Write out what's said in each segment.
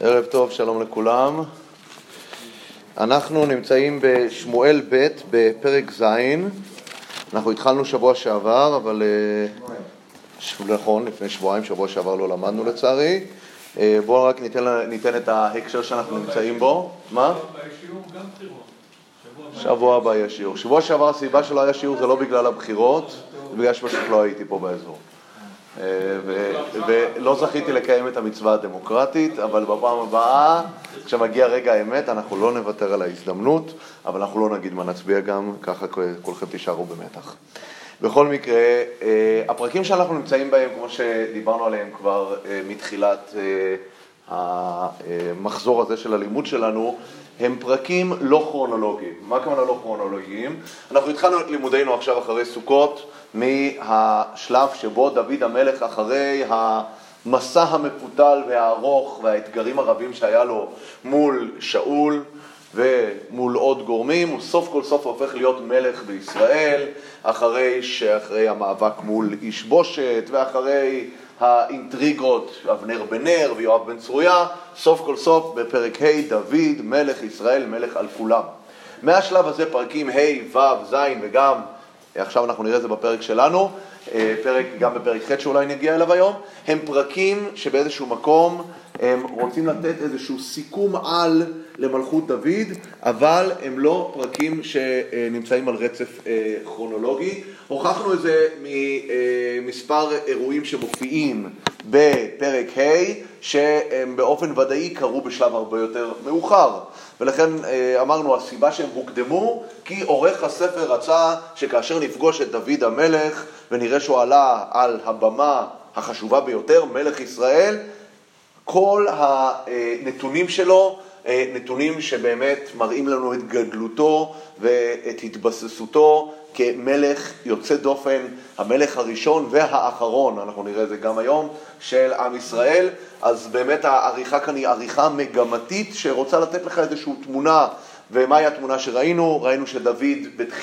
ערב טוב, שלום לכולם. אנחנו נמצאים בשמואל ב' בפרק ז', אנחנו התחלנו שבוע שעבר, אבל אה, נכון, לפני שבועיים, שבוע שעבר לא למדנו לצערי. אה, בואו רק ניתן, ניתן את ההקשר שאנחנו נמצאים בו. מה? שבוע הבא יהיה שיעור. שבוע שעבר הסיבה שלא היה שיעור זה לא בגלל הבחירות, זה בגלל שפשוט לא הייתי פה באזור. אה, ולא זכיתי לקיים את המצווה הדמוקרטית, אבל בפעם הבאה, כשמגיע רגע האמת, אנחנו לא נוותר על ההזדמנות, אבל אנחנו לא נגיד מה נצביע גם, ככה כולכם תישארו במתח. בכל מקרה, אה, הפרקים שאנחנו נמצאים בהם, כמו שדיברנו עליהם כבר אה, מתחילת המחזור הזה של הלימוד שלנו, הם פרקים לא כרונולוגיים. מה הכוונה לא כרונולוגיים? אנחנו התחלנו את לימודינו עכשיו אחרי סוכות. מהשלב שבו דוד המלך אחרי המסע המפותל והארוך והאתגרים הרבים שהיה לו מול שאול ומול עוד גורמים, הוא סוף כל סוף הופך להיות מלך בישראל, אחרי שאחרי המאבק מול איש בושת ואחרי האינטריגות אבנר בן נר ויואב בן צרויה, סוף כל סוף בפרק ה' דוד מלך ישראל מלך על כולם. מהשלב הזה פרקים ה', ו', ז' וגם עכשיו אנחנו נראה את זה בפרק שלנו, אה, פרק, גם בפרק ח' שאולי נגיע אליו היום, הם פרקים שבאיזשהו מקום הם רוצים לתת איזשהו סיכום על למלכות דוד, אבל הם לא פרקים שנמצאים על רצף אה, כרונולוגי. הוכחנו את זה ממספר אירועים שמופיעים בפרק ה', שהם באופן ודאי קרו בשלב הרבה יותר מאוחר. ולכן אה, אמרנו, הסיבה שהם הוקדמו, כי עורך הספר רצה שכאשר נפגוש את דוד המלך ונראה שהוא עלה על הבמה החשובה ביותר, מלך ישראל, כל הנתונים שלו, אה, נתונים שבאמת מראים לנו את גדלותו ואת התבססותו כמלך יוצא דופן, המלך הראשון והאחרון, אנחנו נראה את זה גם היום, של עם ישראל. אז באמת העריכה כאן היא עריכה מגמתית שרוצה לתת לך איזושהי תמונה. ומהי התמונה שראינו? ראינו שדוד.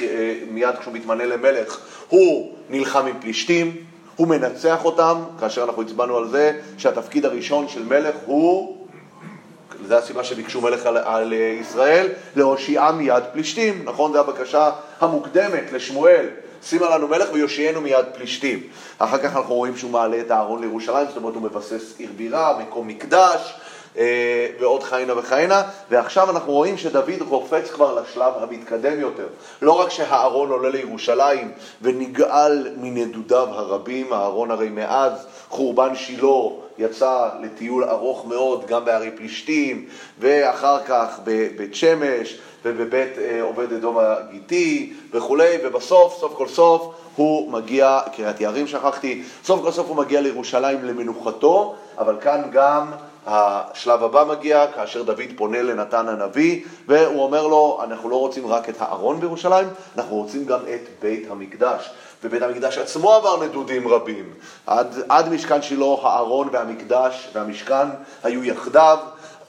אה, מיד כשהוא מתמנה למלך, הוא נלחם עם פלישתים, הוא מנצח אותם, כאשר אנחנו הצבענו על זה שהתפקיד הראשון של מלך הוא זו הסיבה שביקשו מלך על, על ישראל, להושיעם מיד פלישתים, נכון? זו הבקשה המוקדמת לשמואל, שימה לנו מלך ויושיענו מיד פלישתים. אחר כך אנחנו רואים שהוא מעלה את הארון לירושלים, זאת אומרת הוא מבסס עיר בירה, מקום מקדש, ועוד כהנה וכהנה, ועכשיו אנחנו רואים שדוד קופץ כבר לשלב המתקדם יותר. לא רק שהארון עולה לירושלים ונגאל מנדודיו הרבים, הארון הרי מאז חורבן שילה יצא לטיול ארוך מאוד גם בערי פלישתים, ואחר כך בבית שמש ובבית אה, עובד אדום הגיתי וכולי, ובסוף, סוף כל סוף, הוא מגיע, קריית יערים שכחתי, סוף כל סוף הוא מגיע לירושלים למנוחתו, אבל כאן גם השלב הבא מגיע, כאשר דוד פונה לנתן הנביא, והוא אומר לו, אנחנו לא רוצים רק את הארון בירושלים, אנחנו רוצים גם את בית המקדש. ובית המקדש עצמו עבר נדודים רבים. עד, עד משכן שילה, הארון והמקדש והמשכן היו יחדיו.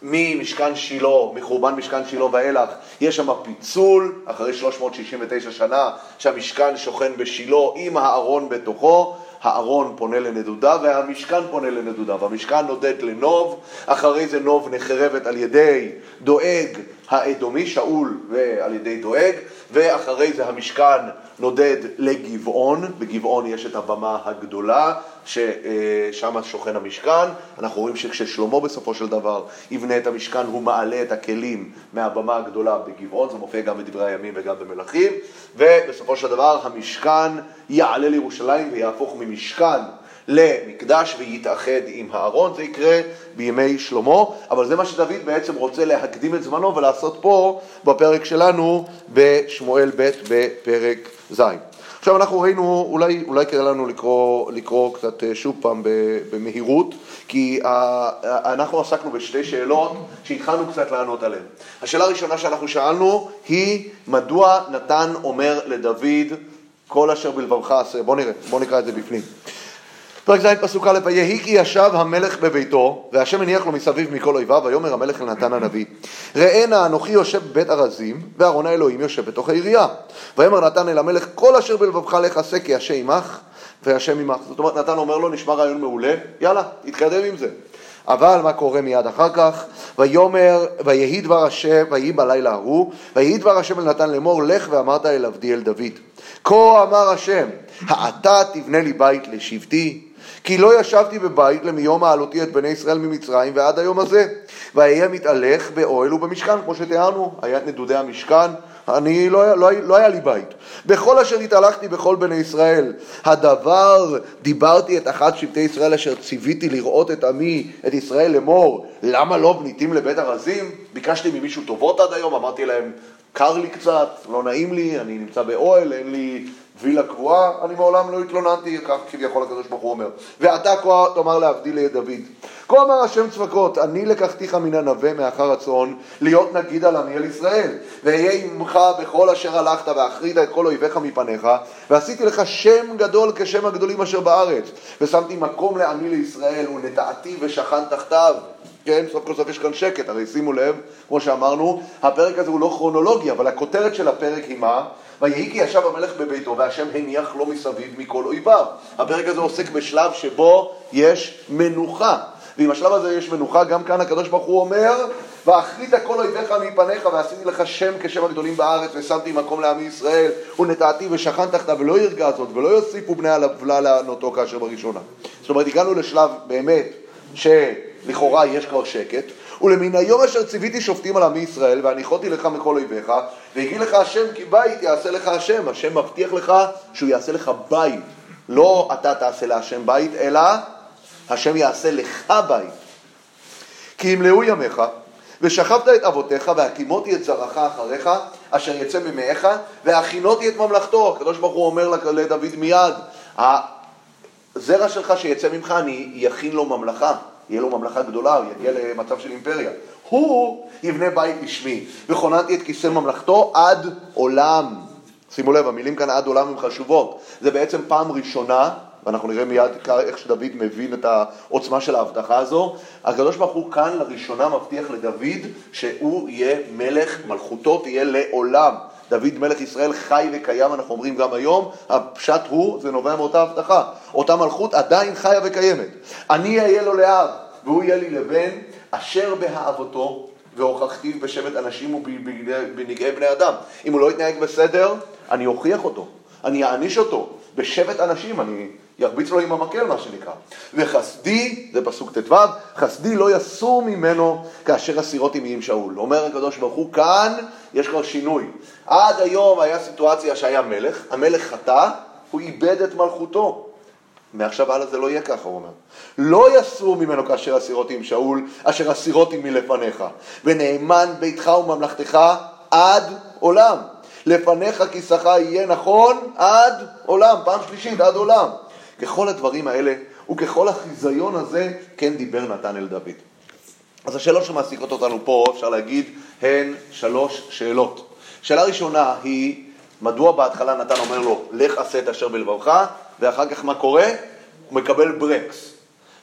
ממשכן שילה, מחורבן משכן שילה ואילך, יש שם פיצול, אחרי 369 שנה שהמשכן שוכן בשילה עם הארון בתוכו, הארון פונה לנדודיו והמשכן פונה לנדודיו. המשכן נודד לנוב, אחרי זה נוב נחרבת על ידי דואג האדומי, שאול ועל ידי דואג, ואחרי זה המשכן נודד לגבעון, בגבעון יש את הבמה הגדולה, ששם שוכן המשכן. אנחנו רואים שכששלמה בסופו של דבר יבנה את המשכן, הוא מעלה את הכלים מהבמה הגדולה בגבעון, זה מופיע גם בדברי הימים וגם במלכים, ובסופו של דבר המשכן יעלה לירושלים ויהפוך ממשכן למקדש ויתאחד עם הארון, זה יקרה בימי שלמה, אבל זה מה שדוד בעצם רוצה להקדים את זמנו ולעשות פה בפרק שלנו בשמואל ב' בפרק ז'. עכשיו אנחנו ראינו, אולי, אולי כדאי לנו לקרוא, לקרוא קצת אה, שוב פעם במהירות, כי אנחנו עסקנו בשתי שאלות שהתחלנו קצת לענות עליהן. השאלה הראשונה שאנחנו שאלנו היא, מדוע נתן אומר לדוד כל אשר בלבבך עשה? בואו נראה, בואו נקרא את זה בפנים. פרק ז' פסוק א', ויהי כי ישב המלך בביתו, והשם הניח לו מסביב מכל אויביו, ויאמר המלך לנתן הנביא, ראה נא אנוכי יושב בבית ארזים, וארון האלוהים יושב בתוך העירייה. ויאמר נתן אל המלך, כל אשר בלבבך לך עשה, כי השם עמך, והשם עמך. זאת אומרת, נתן אומר לו, נשמע רעיון מעולה, יאללה, תתקדם עם זה. אבל מה קורה מיד אחר כך? ויאמר, ויהי דבר השם, ויהי בלילה ההוא, ויהי דבר השם אל נתן לאמור, לך ואמרת אל עבדי אל דוד. כה אמר השם, האתה תבנה לי בית לשבטי, כי לא ישבתי בבית למיום העלותי את בני ישראל ממצרים ועד היום הזה. ואהיה מתהלך באוהל ובמשכן, כמו שתיארנו, היה נדודי המשכן, אני, לא, לא, לא היה לי בית. בכל אשר התהלכתי בכל בני ישראל, הדבר דיברתי את אחת שבטי ישראל אשר ציוויתי לראות את עמי, את ישראל לאמור, למה לא בניתים לבית ארזים? ביקשתי ממישהו טובות עד היום, אמרתי להם, קר לי קצת, לא נעים לי, אני נמצא באוהל, אין לי וילה קבועה, אני מעולם לא התלוננתי, כך כביכול הקדוש ברוך הוא אומר. ואתה כה תאמר לעבדי לדוד. כה אמר השם צבקות, אני לקחתיך מן הנווה מאחר הצאן, להיות נגיד על עמי אל ישראל. ואהיה עמך בכל אשר הלכת, ואחרית את כל אויביך מפניך, ועשיתי לך שם גדול כשם הגדולים אשר בארץ. ושמתי מקום לעמי לישראל, ונטעתי ושכן תחתיו. כן, סוף כל סוף יש כאן שקט, הרי שימו לב, כמו שאמרנו, הפרק הזה הוא לא כרונולוגי, אבל הכותרת של הפרק היא מה? ויהי כי ישב המלך בביתו והשם הניח לו מסביב מכל אויביו. הפרק הזה עוסק בשלב שבו יש מנוחה. ועם השלב הזה יש מנוחה, גם כאן הקדוש ברוך הוא אומר, ואחרית כל אויביך מפניך, ועשיתי לך שם כשם הגדולים בארץ, ושמתי מקום לעמי ישראל, ונטעתי ושכן תחתיו, ולא ירגע זאת, ולא יוסיפו בני עוולה לענותו כאשר בראשונה. זאת אומרת, הגענו לשלב באמת, שלכאורה יש כבר שקט, ולמן היום אשר ציוויתי שופטים על עמי ישראל, והניחותי לך מכל אויביך, והגיד לך השם כי בית יעשה לך השם, השם מבטיח לך שהוא יעשה לך בית. לא אתה תעשה להשם בית, אלא השם יעשה לך בית. כי ימלאו ימיך, ושכבת את אבותיך, והקימותי את זרעך אחריך, אשר יצא ממאיך, והכינותי את ממלכתו. הקדוש ברוך הוא אומר לדוד מיד, הזרע שלך שיצא ממך, אני יכין לו ממלכה. יהיה לו ממלכה גדולה, הוא יגיע למצב של אימפריה. הוא יבנה בית בשמי, וכוננתי את כיסא ממלכתו עד עולם. שימו לב, המילים כאן עד עולם הן חשובות. זה בעצם פעם ראשונה, ואנחנו נראה מיד איך שדוד מבין את העוצמה של ההבטחה הזו. הקדוש ברוך הוא כאן לראשונה מבטיח לדוד שהוא יהיה מלך, מלכותו תהיה לעולם. דוד מלך ישראל חי וקיים, אנחנו אומרים גם היום, הפשט הוא, זה נובע מאותה הבטחה. אותה מלכות עדיין חיה וקיימת. אני אהיה לו לאב, והוא יהיה לי לבן, אשר באהבתו, והוכחתי בשבט אנשים ובנגעי בני אדם. אם הוא לא יתנהג בסדר, אני אוכיח אותו, אני אעניש אותו. בשבט אנשים אני ירביץ לו עם המקל, מה שנקרא. וחסדי, זה פסוק ט"ו, חסדי לא יסור ממנו כאשר הסירות עמי עם שאול. אומר הקדוש ברוך הוא, כאן יש כבר שינוי. עד היום היה סיטואציה שהיה מלך, המלך חטא, הוא איבד את מלכותו. מעכשיו הלאה זה לא יהיה ככה, הוא אומר. לא יסור ממנו כאשר הסירות עם שאול, אשר הסירות עמי לפניך. ונאמן ביתך וממלכתך עד עולם. לפניך כיסך יהיה נכון עד עולם, פעם שלישית, עד עולם. ככל הדברים האלה וככל החיזיון הזה, כן דיבר נתן אל דוד. אז השאלות שמעסיקות אותנו פה, אפשר להגיד, הן שלוש שאלות. שאלה ראשונה היא, מדוע בהתחלה נתן אומר לו, לך עשה את אשר בלבבך, ואחר כך מה קורה? הוא מקבל ברקס.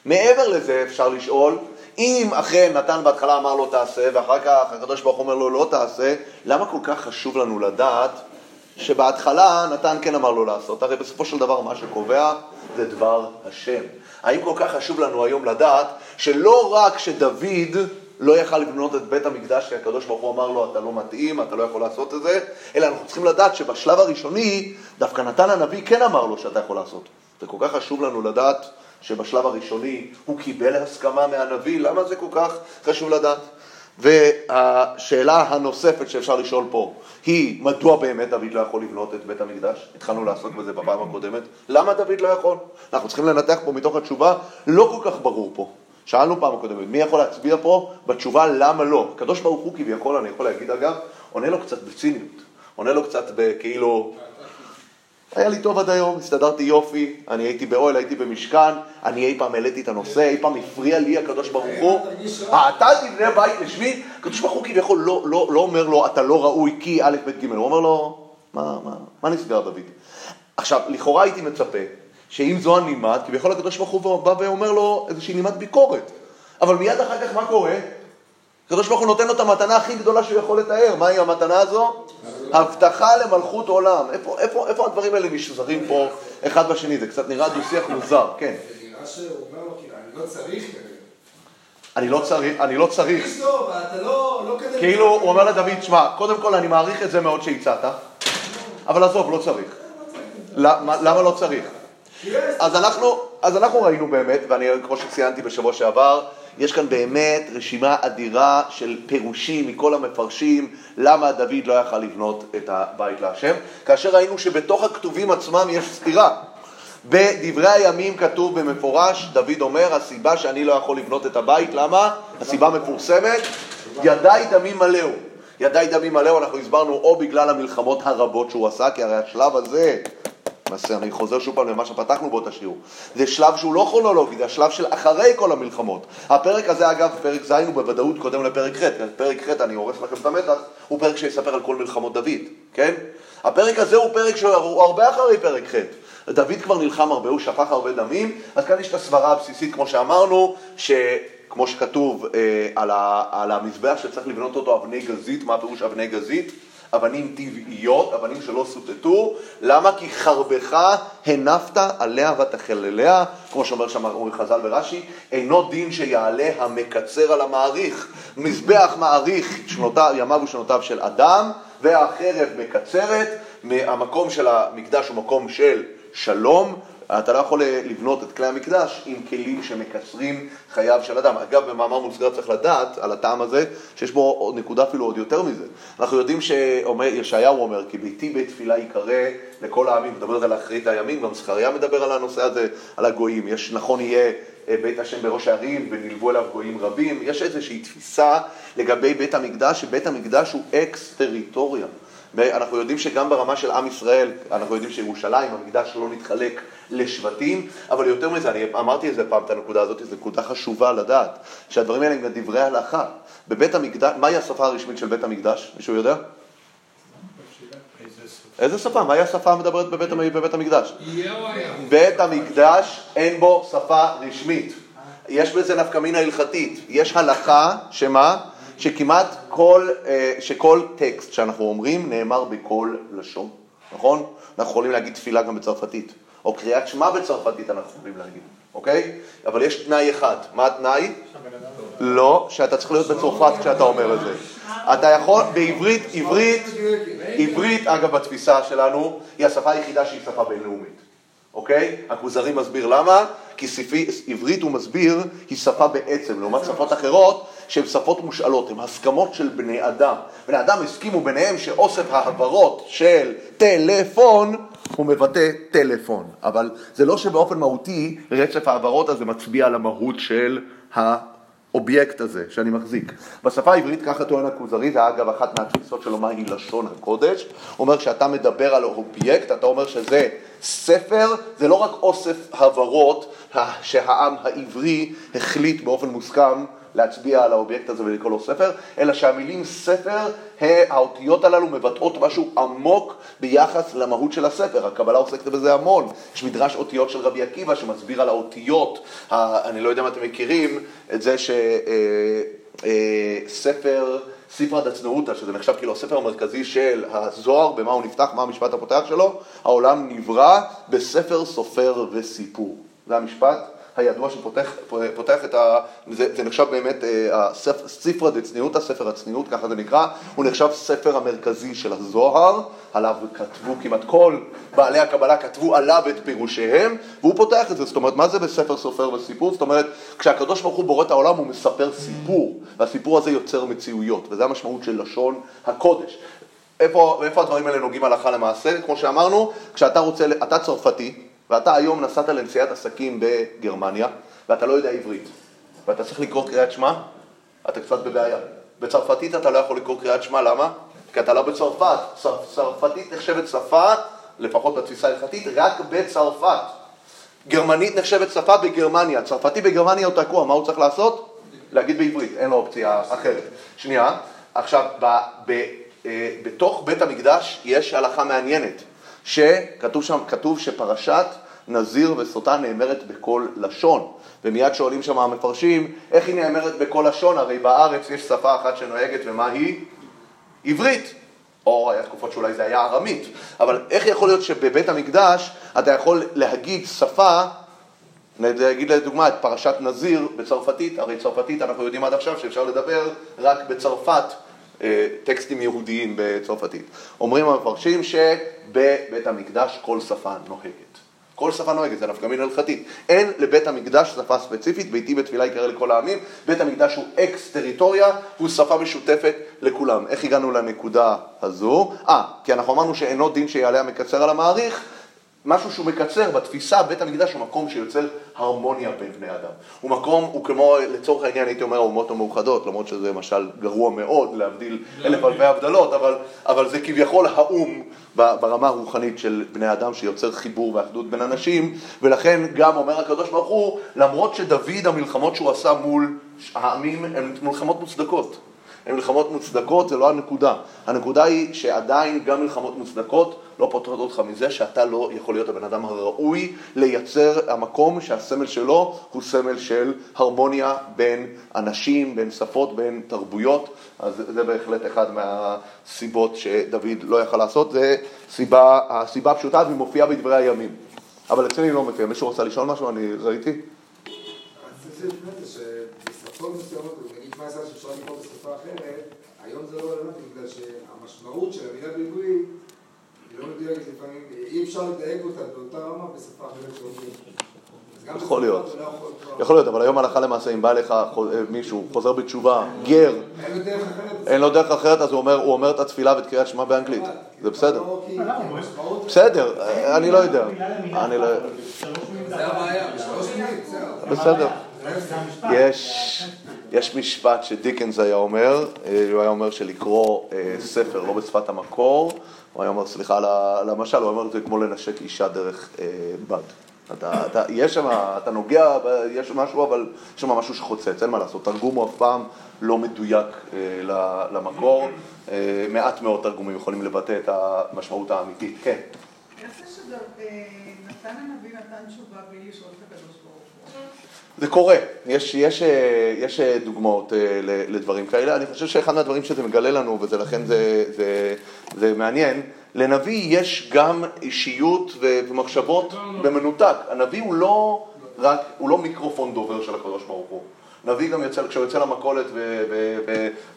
מעבר לזה אפשר לשאול, אם אכן נתן בהתחלה אמר לו תעשה, ואחר כך הקדוש ברוך אומר לו לא תעשה, למה כל כך חשוב לנו לדעת שבהתחלה נתן כן אמר לו לעשות? הרי בסופו של דבר מה שקובע זה דבר השם. האם כל כך חשוב לנו היום לדעת שלא רק שדוד לא יכל לבנות את בית המקדש כי הקדוש ברוך הוא אמר לו אתה לא מתאים, אתה לא יכול לעשות את זה, אלא אנחנו צריכים לדעת שבשלב הראשוני דווקא נתן הנביא כן אמר לו שאתה יכול לעשות. זה כל כך חשוב לנו לדעת שבשלב הראשוני הוא קיבל הסכמה מהנביא, למה זה כל כך חשוב לדעת? והשאלה הנוספת שאפשר לשאול פה היא, מדוע באמת דוד לא יכול לבנות את בית המקדש? התחלנו לעסוק בזה בפעם הקודמת. למה דוד לא יכול? אנחנו צריכים לנתח פה מתוך התשובה, לא כל כך ברור פה. שאלנו פעם הקודמת, מי יכול להצביע פה בתשובה למה לא? הקדוש ברוך הוא כביכול, אני יכול להגיד אגב, עונה לו קצת בציניות. עונה לו קצת בכאילו, היה לי טוב עד היום, הסתדרתי יופי, אני הייתי באוהל, הייתי במשכן, אני אי פעם העליתי את הנושא, אי פעם הפריע לי הקדוש ברוך הוא. אתה תבנה בית לשמי? הקדוש ברוך הוא כביכול לא, לא, לא אומר לו, אתה לא ראוי כי א', ב', ג', הוא אומר לו, מה, מה, מה נסגר דוד? עכשיו, לכאורה הייתי מצפה שאם זו הנימת, כביכול הקדוש ברוך הוא בא ואומר לו איזושהי נימת ביקורת. אבל מיד אחר כך מה קורה? הקדוש ברוך הוא נותן לו את המתנה הכי גדולה שהוא יכול לתאר. מהי המתנה הזו? הבטחה למלכות עולם. איפה, איפה, איפה הדברים האלה נשזרים פה אחד בשני? זה קצת נראה דו-שיח מוזר, כן. זה נראה שהוא אומר לו, כאילו, אני לא צריך. אני לא צריך, אני לא צריך. לא, לא. כאילו, הוא אומר לדוד, שמע, קודם כל אני מעריך את זה מאוד שהצעת, אבל עזוב, לא צריך. למה למה לא צריך? אז אנחנו ראינו באמת, ואני, כמו שציינתי בשבוע שעבר, יש כאן באמת רשימה אדירה של פירושים מכל המפרשים למה דוד לא יכל לבנות את הבית להשם, כאשר ראינו שבתוך הכתובים עצמם יש סתירה. בדברי הימים כתוב במפורש, דוד אומר, הסיבה שאני לא יכול לבנות את הבית, למה? הסיבה מפורסמת, ידיי דמים מלאו. ידיי דמים מלאו, אנחנו הסברנו או בגלל המלחמות הרבות שהוא עשה, כי הרי השלב הזה, למעשה אני חוזר שוב פעם למה שפתחנו בו את השיעור, זה שלב שהוא לא כרונולוגי, זה השלב של אחרי כל המלחמות. הפרק הזה אגב, פרק ז' הוא בוודאות קודם לפרק ח', פרק ח', אני הורס לכם את המתח, הוא פרק שיספר על כל מלחמות דוד, כן? הפרק הזה הוא פרק שהוא הרבה אחרי פרק ח'. דוד כבר נלחם הרבה, הוא שפך הרבה דמים, אז כאן יש את הסברה הבסיסית, כמו שאמרנו, שכמו שכתוב אה, על, ה, על המזבח שצריך לבנות אותו אבני גזית, מה פירוש אבני גזית? אבנים טבעיות, אבנים שלא סוטטו, למה? כי חרבך הנפת עליה ותחלליה, כמו שאומר שם אומרים חז"ל ורש"י, אינו דין שיעלה המקצר על המעריך. מזבח מעריך שנותיו, ימיו ושנותיו של אדם, והחרב מקצרת, המקום של המקדש הוא מקום של שלום, אתה לא יכול לבנות את כלי המקדש עם כלים שמקצרים חייו של אדם. אגב, במאמר מוסגר צריך לדעת על הטעם הזה, שיש בו נקודה אפילו עוד יותר מזה. אנחנו יודעים שישעיהו אומר, כי ביתי בית תפילה ייקרא לכל העמים, מדברת על אחרית הימים, גם זכריה מדבר על הנושא הזה, על הגויים. יש, נכון יהיה אה, בית השם בראש הערים ונלוו אליו גויים רבים. יש איזושהי תפיסה לגבי בית המקדש, שבית המקדש הוא אקס ואנחנו יודעים שגם ברמה של עם ישראל, אנחנו יודעים שירושלים, המקדש לא נתחלק לשבטים, אבל יותר מזה, אני אמרתי איזה פעם את הנקודה הזאת, זו נקודה חשובה לדעת, שהדברים האלה הם דברי הלכה. בבית המקדש, מהי השפה הרשמית של בית המקדש? מישהו יודע? איזה שפה? מהי השפה המדברת בבית, בבית המקדש? בית המקדש אין בו שפה רשמית. יש בזה נפקא מינה הלכתית. יש הלכה, שמה? שכמעט כל, אה, שכל טקסט שאנחנו אומרים נאמר בכל לשון, נכון? אנחנו יכולים להגיד תפילה גם בצרפתית, או קריאת שמע בצרפתית אנחנו יכולים להגיד, אוקיי? אבל יש תנאי אחד, מה התנאי? לא, שאתה צריך להיות בצרפת כשאתה אומר את זה. אתה יכול, בעברית, עברית, עברית, אגב, בתפיסה שלנו, היא השפה היחידה שהיא שפה בינלאומית, אוקיי? הכוזרי מסביר למה, כי ספרי, עברית, הוא מסביר, היא שפה בעצם, לעומת שפות אחרות שהן שפות מושאלות, הן הסכמות של בני אדם. בני אדם הסכימו ביניהם שאוסף ההעברות של טלפון הוא מבטא טלפון, אבל זה לא שבאופן מהותי רצף ההברות הזה מצביע על המהות של האובייקט הזה שאני מחזיק. בשפה העברית, ככה טוען הכוזרי, זה אגב אחת מהתפיסות שלו מהי לשון הקודש, אומר כשאתה מדבר על אובייקט, אתה אומר שזה ספר, זה לא רק אוסף הברות שהעם העברי החליט באופן מוסכם להצביע על האובייקט הזה ולקרוא לו ספר, אלא שהמילים ספר, האותיות הללו מבטאות משהו עמוק ביחס למהות של הספר. הקבלה עוסקת בזה המון. יש מדרש אותיות של רבי עקיבא שמסביר על האותיות, אני לא יודע אם אתם מכירים את זה שספר... ספרד הצנעותא, שזה נחשב כאילו הספר המרכזי של הזוהר, במה הוא נפתח, מה המשפט הפותח שלו, העולם נברא בספר סופר וסיפור. זה המשפט הידוע שפותח את ה... זה, זה נחשב באמת אה, ספרא דצניעותא, ספר הצניעות, ככה זה נקרא, הוא נחשב ספר המרכזי של הזוהר, עליו כתבו כמעט כל בעלי הקבלה, כתבו עליו את פירושיהם, והוא פותח את זה, זאת אומרת, מה זה בספר סופר וסיפור? זאת אומרת, כשהקדוש ברוך הוא בורא את העולם הוא מספר סיפור, והסיפור הזה יוצר מציאויות, וזה המשמעות של לשון הקודש. איפה, איפה הדברים האלה נוגעים הלכה למעשה? כמו שאמרנו, כשאתה רוצה, אתה צרפתי, ואתה היום נסעת לנסיעת עסקים בגרמניה, ואתה לא יודע עברית, ואתה צריך לקרוא קריאת שמע, אתה קצת בבעיה. בצרפתית אתה לא יכול לקרוא קריאת שמע, למה? כי אתה לא בצרפת. צרפתית נחשבת שפה, לפחות בתפיסה ההלכתית, רק בצרפת. גרמנית נחשבת שפה בגרמניה. צרפתי בגרמניה הוא תקוע, מה הוא צריך לעשות? להגיד בעברית, אין לו אופציה אחרת. שנייה, עכשיו, ב, ב, אה, בתוך בית המקדש יש הלכה מעניינת. שכתוב שם, כתוב שפרשת נזיר וסוטה נאמרת בכל לשון. ומיד שואלים שם המפרשים, איך היא נאמרת בכל לשון? הרי בארץ יש שפה אחת שנוהגת, ומה היא? עברית. או היה תקופות שאולי זה היה ארמית. אבל איך יכול להיות שבבית המקדש אתה יכול להגיד שפה נגיד לדוגמה את פרשת נזיר בצרפתית, הרי צרפתית אנחנו יודעים עד עכשיו שאפשר לדבר רק בצרפת טקסטים יהודיים בצרפתית. אומרים המפרשים שבבית המקדש כל שפה נוהגת. כל שפה נוהגת, זה נפקא מין הלכתית. אין לבית המקדש שפה ספציפית, ביתי בתפילה יקרא לכל העמים, בית המקדש הוא אקס טריטוריה, הוא שפה משותפת לכולם. איך הגענו לנקודה הזו? אה, כי אנחנו אמרנו שאינו דין שיעלה המקצר על המעריך, משהו שהוא מקצר בתפיסה, בית המקדש הוא מקום שיוצר הרמוניה בין בני אדם. הוא מקום, הוא כמו, לצורך העניין הייתי אומר האומות המאוחדות, למרות שזה משל גרוע מאוד, להבדיל אלף אלפי הבדלות, אבל, אבל זה כביכול האו"ם ברמה הרוחנית של בני אדם שיוצר חיבור ואחדות בין אנשים, ולכן גם אומר הקדוש ברוך הוא, למרות שדוד המלחמות שהוא עשה מול העמים הן מלחמות מוצדקות. הן מלחמות מוצדקות, זה לא הנקודה. הנקודה היא שעדיין גם מלחמות מוצדקות לא פותרות אותך מזה שאתה לא יכול להיות הבן אדם הראוי לייצר המקום שהסמל שלו הוא סמל של הרמוניה בין אנשים, בין שפות, בין תרבויות. אז זה בהחלט אחד מהסיבות שדוד לא יכל לעשות, זה סיבה, הסיבה הפשוטה והיא מופיעה בדברי הימים. אבל אצלנו לא מופיע. מישהו רוצה לשאול משהו? אני ראיתי. בשפות מסוימות, מה יצא שאפשר לקרוא בשפה אחרת, היום זה לא רלוונטי בגלל שהמשמעות של המילה בעברית היא לא מדויקת לפעמים, אי אפשר לדייק אותה באותה רמה בשפה אחרת שאומרים. יכול להיות, יכול להיות, אבל היום הלכה למעשה, אם בא לך מישהו, חוזר בתשובה, גר, אין לו דרך אחרת, אז הוא אומר את התפילה ואת קריאת שמע באנגלית, זה בסדר. בסדר, אני לא יודע. זה הבעיה, בשלוש מילים, בסדר. יש, יש משפט שדיקנס היה אומר, הוא היה אומר שלקרוא ספר לא בשפת המקור, הוא היה אומר, סליחה על המשל, הוא אומר זה כמו לנשק אישה דרך בד. אתה, אתה, יש שם, אתה נוגע, יש משהו, אבל יש שם משהו שחוצץ, אין מה לעשות. תרגום הוא אף פעם לא מדויק אה, למקור. אה, מעט מאוד תרגומים יכולים לבטא את המשמעות האמיתית. כן. איך זה שנתן הנביא נתן תשובה בלי לשאול את הקדוש? זה קורה, יש, יש, יש דוגמאות לדברים כאלה. אני חושב שאחד מהדברים שזה מגלה לנו, ולכן זה, זה, זה מעניין, לנביא יש גם אישיות ומחשבות במנותק. הנביא הוא לא רק, הוא לא מיקרופון דובר של הקדוש ברוך הוא. נביא גם יוצא, כשהוא יוצא למכולת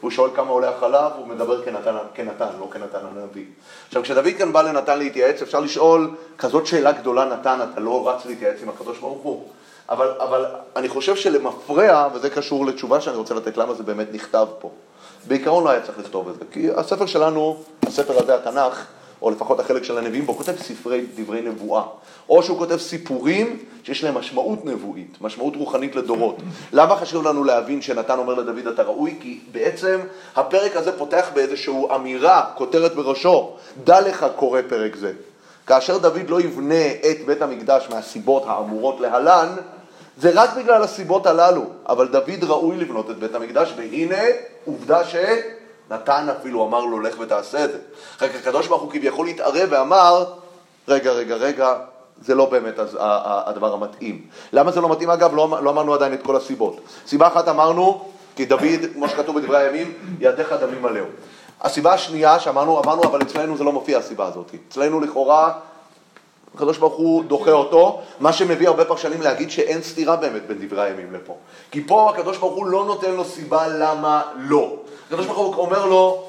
והוא שואל כמה עולה החלב, הוא מדבר כנתן, כנתן, לא כנתן הנביא. עכשיו, כשדוד כאן בא לנתן להתייעץ, אפשר לשאול, כזאת שאלה גדולה נתן, אתה לא רץ להתייעץ עם הקדוש ברוך הוא. אבל, אבל אני חושב שלמפרע, וזה קשור לתשובה שאני רוצה לתת, למה זה באמת נכתב פה. בעיקרון לא היה צריך לכתוב את זה, כי הספר שלנו, הספר הזה, התנ"ך, או לפחות החלק של הנביאים בו, כותב ספרי דברי נבואה. או שהוא כותב סיפורים שיש להם משמעות נבואית, משמעות רוחנית לדורות. למה חשוב לנו להבין שנתן אומר לדוד אתה ראוי? כי בעצם הפרק הזה פותח באיזושהי אמירה, כותרת בראשו, דע לך קורא פרק זה. כאשר דוד לא יבנה את בית המקדש מהסיבות האמורות להלן, זה רק בגלל הסיבות הללו, אבל דוד ראוי לבנות את בית המקדש, והנה עובדה שנתן אפילו אמר לו לך ותעשה את זה. כך הקדוש ברוך הוא כביכול התערב ואמר, רגע, רגע, רגע, זה לא באמת הדבר המתאים. למה זה לא מתאים? אגב, לא, לא אמרנו עדיין את כל הסיבות. סיבה אחת אמרנו, כי דוד, כמו שכתוב בדברי הימים, ידיך דמים מלאו. הסיבה השנייה שאמרנו, אמרנו, אבל אצלנו זה לא מופיע הסיבה הזאת. אצלנו לכאורה, הקדוש ברוך הוא דוחה אותו, מה שמביא הרבה פרשנים להגיד שאין סתירה באמת בין דברי הימים לפה. כי פה הקדוש ברוך הוא לא נותן לו סיבה למה לא. הקדוש ברוך הוא אומר לו,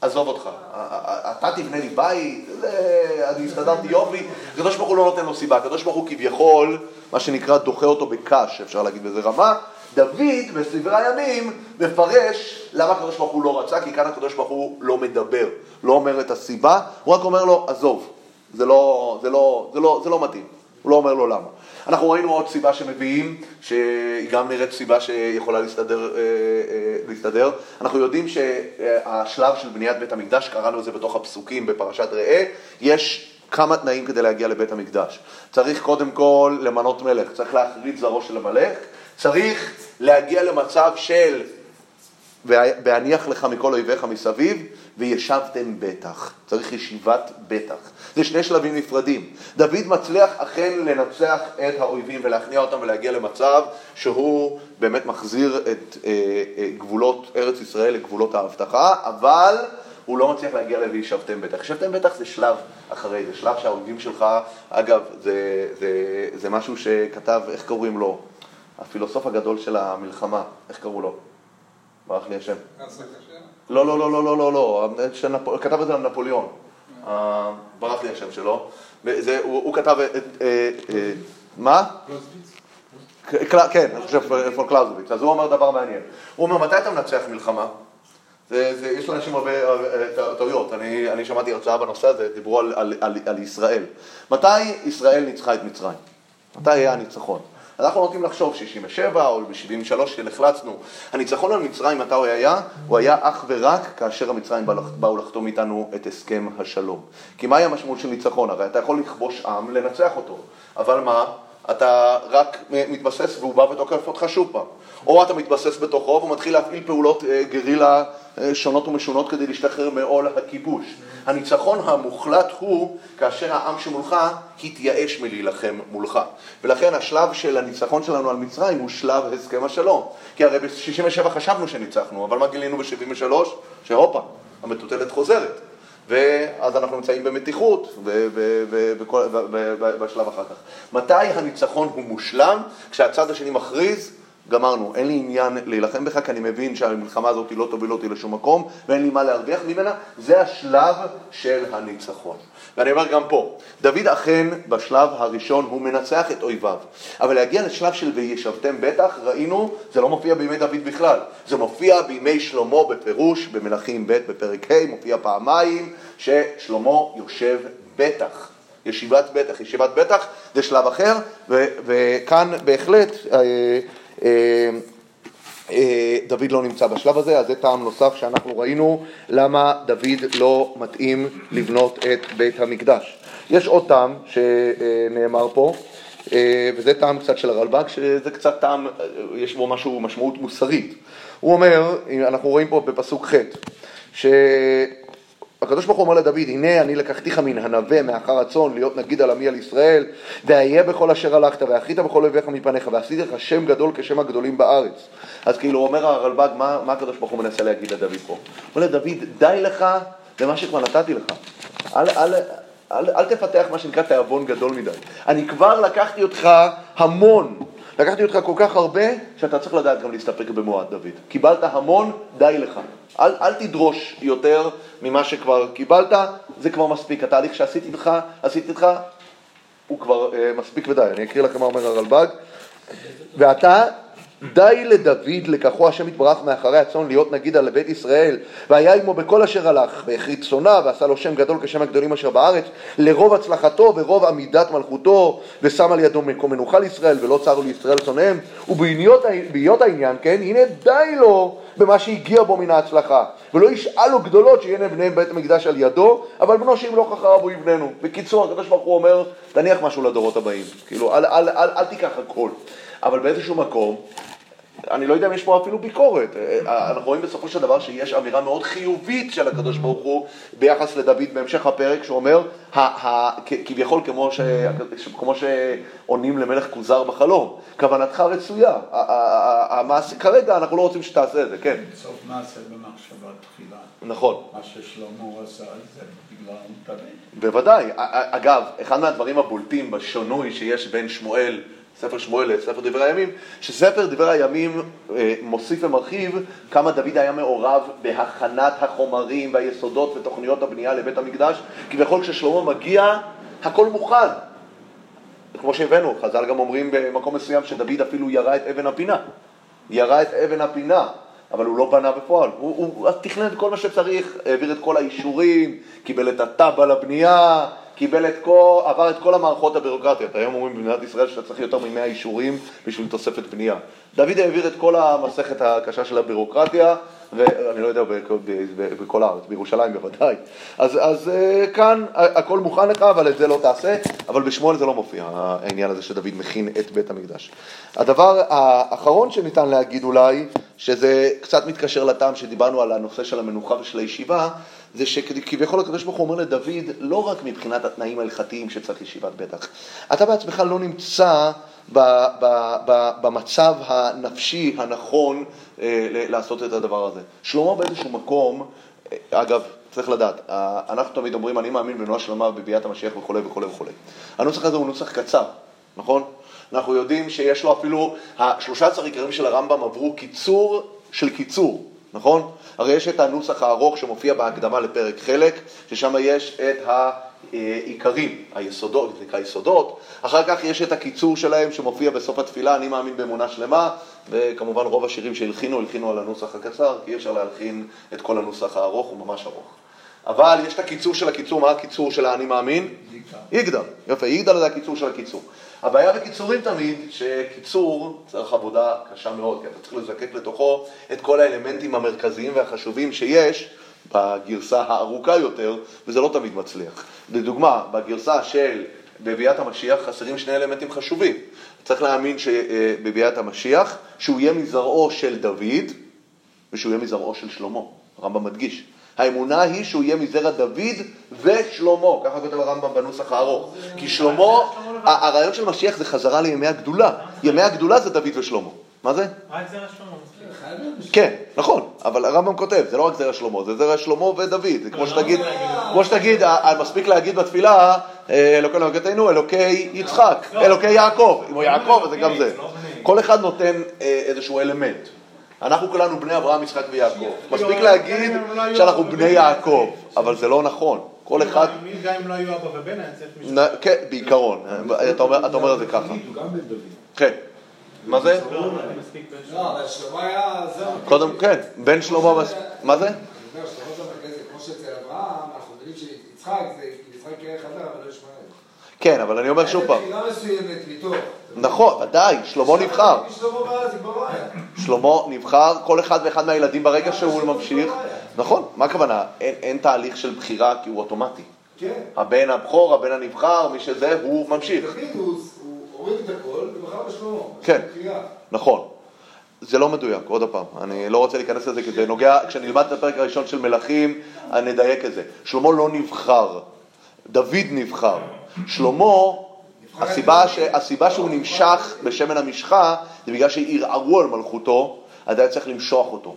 עזוב אותך, אתה תבנה לי בית, אני הסתדרתי יופי, הקדוש ברוך הוא לא נותן לו סיבה, הקדוש ברוך הוא כביכול, מה שנקרא, דוחה אותו בקש, אפשר להגיד בזה רמה, דוד בסדרי הימים מפרש למה הקדוש ברוך הוא לא רצה, כי כאן הקדוש ברוך הוא לא מדבר, לא אומר את הסיבה, הוא רק אומר לו, עזוב, זה לא, זה לא, זה לא, זה לא מתאים, הוא לא אומר לו למה. אנחנו ראינו עוד סיבה שמביאים, שהיא גם נראית סיבה שיכולה להסתדר, אה, אה, להסתדר. אנחנו יודעים שהשלב של בניית בית המקדש, קראנו את זה בתוך הפסוקים בפרשת ראה, יש כמה תנאים כדי להגיע לבית המקדש. צריך קודם כל למנות מלך, צריך להחריד זרעו של המלך, צריך להגיע למצב של והניח לך מכל אויביך מסביב, וישבתם בטח. צריך ישיבת בטח. זה שני שלבים נפרדים. דוד מצליח אכן לנצח את האויבים ולהכניע אותם ולהגיע למצב שהוא באמת מחזיר את אה, אה, גבולות ארץ ישראל לגבולות ההבטחה, אבל הוא לא מצליח להגיע ל"וישבתם בטח". ישבתם בטח זה שלב אחרי, זה שלב שהאויבים שלך, אגב, זה, זה, זה משהו שכתב, איך קוראים לו? הפילוסוף הגדול של המלחמה, איך קראו לו? ברח לי השם. לא, לא, לא, לא, לא, לא, לא, שנפ... כתב את זה על נפוליאון. אה, ברח לי השם שלו. זה, הוא, הוא כתב את... אה, אה, מה? קל- כן, אני חושב פון קלאוזוויץ. אז הוא אומר דבר מעניין. הוא אומר, מתי אתה מנצח מלחמה? זה, זה, יש לאנשים הרבה אה, טעויות. אני, אני שמעתי הרצאה בנושא הזה, דיברו על, על, על, על ישראל. מתי ישראל ניצחה את מצרים? מתי היה הניצחון? אנחנו נוטים לחשוב 67 או ב-73 כשנחלצנו. הניצחון על מצרים, מתי הוא היה? הוא היה אך ורק כאשר המצרים באו לחתום איתנו את הסכם השלום. כי מהי המשמעות של ניצחון? הרי אתה יכול לכבוש עם, לנצח אותו. אבל מה? אתה רק מתבסס והוא בא ותוקף אותך שוב פעם. או אתה מתבסס בתוכו ומתחיל להפעיל פעולות אה, גרילה אה, שונות ומשונות כדי להשתחרר מעול הכיבוש. הניצחון המוחלט הוא כאשר העם שמולך התייאש מלהילחם מולך. ולכן השלב של הניצחון שלנו על מצרים הוא שלב הסכם השלום. כי הרי ב-67 חשבנו שניצחנו, אבל מה גילינו ב-73? שהופה, המטוטלת חוזרת. ואז אנחנו נמצאים במתיחות בשלב אחר כך. מתי הניצחון הוא מושלם? כשהצד השני מכריז, גמרנו, אין לי עניין להילחם בך, כי אני מבין שהמלחמה הזאת לא תוביל אותי לשום מקום, ואין לי מה להרוויח ממנה, זה השלב של הניצחון. ואני אומר גם פה, דוד אכן בשלב הראשון הוא מנצח את אויביו, אבל להגיע לשלב של וישבתם בטח, ראינו, זה לא מופיע בימי דוד בכלל, זה מופיע בימי שלמה בפירוש, במלכים ב' בפרק ה', מופיע פעמיים, ששלמה יושב בטח. ישיבת בטח, ישיבת בטח זה שלב אחר, ו- וכאן בהחלט אה, דוד לא נמצא בשלב הזה, אז זה טעם נוסף שאנחנו ראינו למה דוד לא מתאים לבנות את בית המקדש. יש עוד טעם שנאמר פה, אה, וזה טעם קצת של הרלב"ג, שזה קצת טעם, אה, יש בו משהו, משמעות מוסרית. הוא אומר, אנחנו רואים פה בפסוק ח', ש... הקדוש ברוך הוא אומר לדוד, הנה אני לקחתיך מן הנווה, מאחר הצאן, להיות נגיד על עמי על ישראל, ואהיה בכל אשר הלכת, ואחית בכל אויביך מפניך, ועשיתי לך שם גדול כשם הגדולים בארץ. אז כאילו אומר הרלב"ג, מה, מה הקדוש ברוך הוא מנסה להגיד לדוד פה? אומר לדוד, די לך למה שכבר נתתי לך. אל, אל, אל, אל תפתח מה שנקרא תיאבון גדול מדי. אני כבר לקחתי אותך המון. לקחתי אותך כל כך הרבה, שאתה צריך לדעת גם להסתפק במועט, דוד. קיבלת המון, די לך. אל, אל תדרוש יותר ממה שכבר קיבלת, זה כבר מספיק. התהליך שעשיתי איתך, עשיתי איתך, הוא כבר אה, מספיק ודי. אני אקריא לכם מה אומר הרלב"ג. ועתה די לדוד לקחו השם יתברך מאחרי הצאן להיות נגיד על בית ישראל. והיה עמו בכל אשר הלך והחריד צאנה ועשה לו שם גדול כשם הגדולים אשר בארץ לרוב הצלחתו ורוב עמידת מלכותו ושם על ידו מקום מנוחה לישראל ולא צרו לישראל צונאיהם ובהיות העניין כן הנה די לו במה שהגיע בו מן ההצלחה. ולא ישאל לו גדולות שיהיה בני בית המקדש על ידו אבל בנו שימלוך אחריו הוא יבננו. בקיצור הקדוש ברוך הוא אומר תניח משהו לדורות הבאים. כאילו אל, אל, אל, אל תיקח הכל. אבל באיזשהו מקום אני לא יודע אם יש פה אפילו ביקורת. אה, אנחנו רואים בסופו של דבר שיש אמירה מאוד חיובית של הקדוש ברוך הוא ביחס לדוד בהמשך הפרק, שהוא אומר, ה- ה- כ- כביכול כמו, ש- כמו שעונים למלך כוזר בחלום, כוונתך רצויה. המעשה, כרגע אנחנו לא רוצים שתעשה את זה, כן, סוף מעשה במחשבה תחילה. נכון. מה ששלמה עשה זה בגלל דוד. בוודאי. אגב, אחד מהדברים הבולטים בשונוי שיש בין שמואל, ספר שמואל לספר דברי הימים, שספר דברי הימים אה, מוסיף ומרחיב כמה דוד היה מעורב בהכנת החומרים והיסודות ותוכניות הבנייה לבית המקדש, כביכול כששלמה מגיע, הכל מוכן. כמו שהבאנו, חז"ל גם אומרים במקום מסוים שדוד אפילו ירה את אבן הפינה. ירה את אבן הפינה, אבל הוא לא בנה בפועל. הוא, הוא, הוא תכנן את כל מה שצריך, העביר את כל האישורים, קיבל את התב"ע לבנייה, קיבל את כל, עבר את כל המערכות הבירוקרטיות. היום אומרים במדינת ישראל שאתה צריך יותר מ-100 אישורים בשביל תוספת בנייה. דוד העביר את כל המסכת הקשה של הבירוקרטיה, ואני לא יודע, בכל הארץ, בירושלים בוודאי. אז, אז אה, כאן הכל מוכן לך, אבל את זה לא תעשה, אבל בשמואל זה לא מופיע, העניין הזה שדוד מכין את בית המקדש. הדבר האחרון שניתן להגיד אולי, שזה קצת מתקשר לטעם שדיברנו על הנושא של המנוחה ושל הישיבה, זה שכביכול הקדוש ברוך הוא אומר לדוד, לא רק מבחינת התנאים ההלכתיים שצריך ישיבת בטח, אתה בעצמך לא נמצא במצב הנפשי הנכון אה, לעשות את הדבר הזה. שלמה באיזשהו מקום, אגב, צריך לדעת, אה, אנחנו תמיד אומרים, אני מאמין בנועה שלמה ובביאת המשיח וכולי וכולי וכולי. הנוסח הזה הוא נוסח קצר, נכון? אנחנו יודעים שיש לו אפילו, השלושה עשר עיקרים של הרמב"ם עברו קיצור של קיצור, נכון? הרי יש את הנוסח הארוך שמופיע בהקדמה לפרק חלק, ששם יש את העיקרים, היסודות, זה נקרא יסודות, אחר כך יש את הקיצור שלהם שמופיע בסוף התפילה, אני מאמין באמונה שלמה, וכמובן רוב השירים שהלחינו, הלחינו על הנוסח הקצר, כי אי אפשר להלחין את כל הנוסח הארוך, הוא ממש ארוך. אבל יש את הקיצור של הקיצור, מה הקיצור של האני מאמין? יגדל. יפה, יגדל זה הקיצור של הקיצור. הבעיה בקיצורים תמיד, שקיצור צריך עבודה קשה מאוד, כי אתה צריך לזקק לתוכו את כל האלמנטים המרכזיים והחשובים שיש בגרסה הארוכה יותר, וזה לא תמיד מצליח. לדוגמה, בגרסה של בביאת המשיח חסרים שני אלמנטים חשובים. צריך להאמין שבביאת המשיח, שהוא יהיה מזרעו של דוד, ושהוא יהיה מזרעו של שלמה. הרמב"ם מדגיש. האמונה היא שהוא יהיה מזרע דוד ושלמה, ככה כותב הרמב"ם בנוסח הארוך. כי שלמה, הרעיון של משיח זה חזרה לימי הגדולה. ימי הגדולה זה דוד ושלמה. מה זה? רק זרע שלמה. כן, נכון, אבל הרמב"ם כותב, זה לא רק זרע שלמה, זה זרע שלמה ודוד, זה כמו שתגיד, כמו שתגיד, מספיק להגיד בתפילה, אה, אלוקי אלוקינו, אלוקי יצחק, אלוקי יעקב, אם הוא יעקב אז זה גם זה. כל אחד נותן אה, איזשהו אלמנט. אנחנו כולנו בני אברהם, יצחק ויעקב. מספיק להגיד שאנחנו בני יעקב, אבל זה לא נכון. כל אחד... גם אם לא היו אבא ובן, היה צריך מישהו... כן, בעיקרון, אתה אומר אתה אומר את זה ככה. כן. מה זה? לא, אבל שלמה היה... קודם, כן, בן שלמה, מה זה? אני אומר, שלמה זה המרכזי, כמו שאצל אברהם, אנחנו מבינים שיצחק זה, יצחק יהיה חבר, אבל לא ישמעאל. כן, אבל אני אומר שוב פעם, נכון, ודאי, שלמה נבחר. שלמה נבחר, כל אחד ואחד מהילדים ברגע שהוא ממשיך. נכון, מה הכוונה? אין, תהליך של בחירה כי הוא אוטומטי. כן. הבן הבכור, הבן הנבחר, מי שזה, הוא ממשיך. דוד הוא הוריד את הכל ובחר בשלמה. כן. נכון. זה לא מדויק, עוד פעם, אני לא רוצה להיכנס לזה כי זה נוגע, כשנלמד את הפרק הראשון של מלכים, אני נדייק את זה. שלמה לא נבחר, דוד נבחר. שלמה, הסיבה, ש, הסיבה שהוא נמשך בשמן המשחה, זה בגלל שערערו על מלכותו, אז היה צריך למשוח אותו.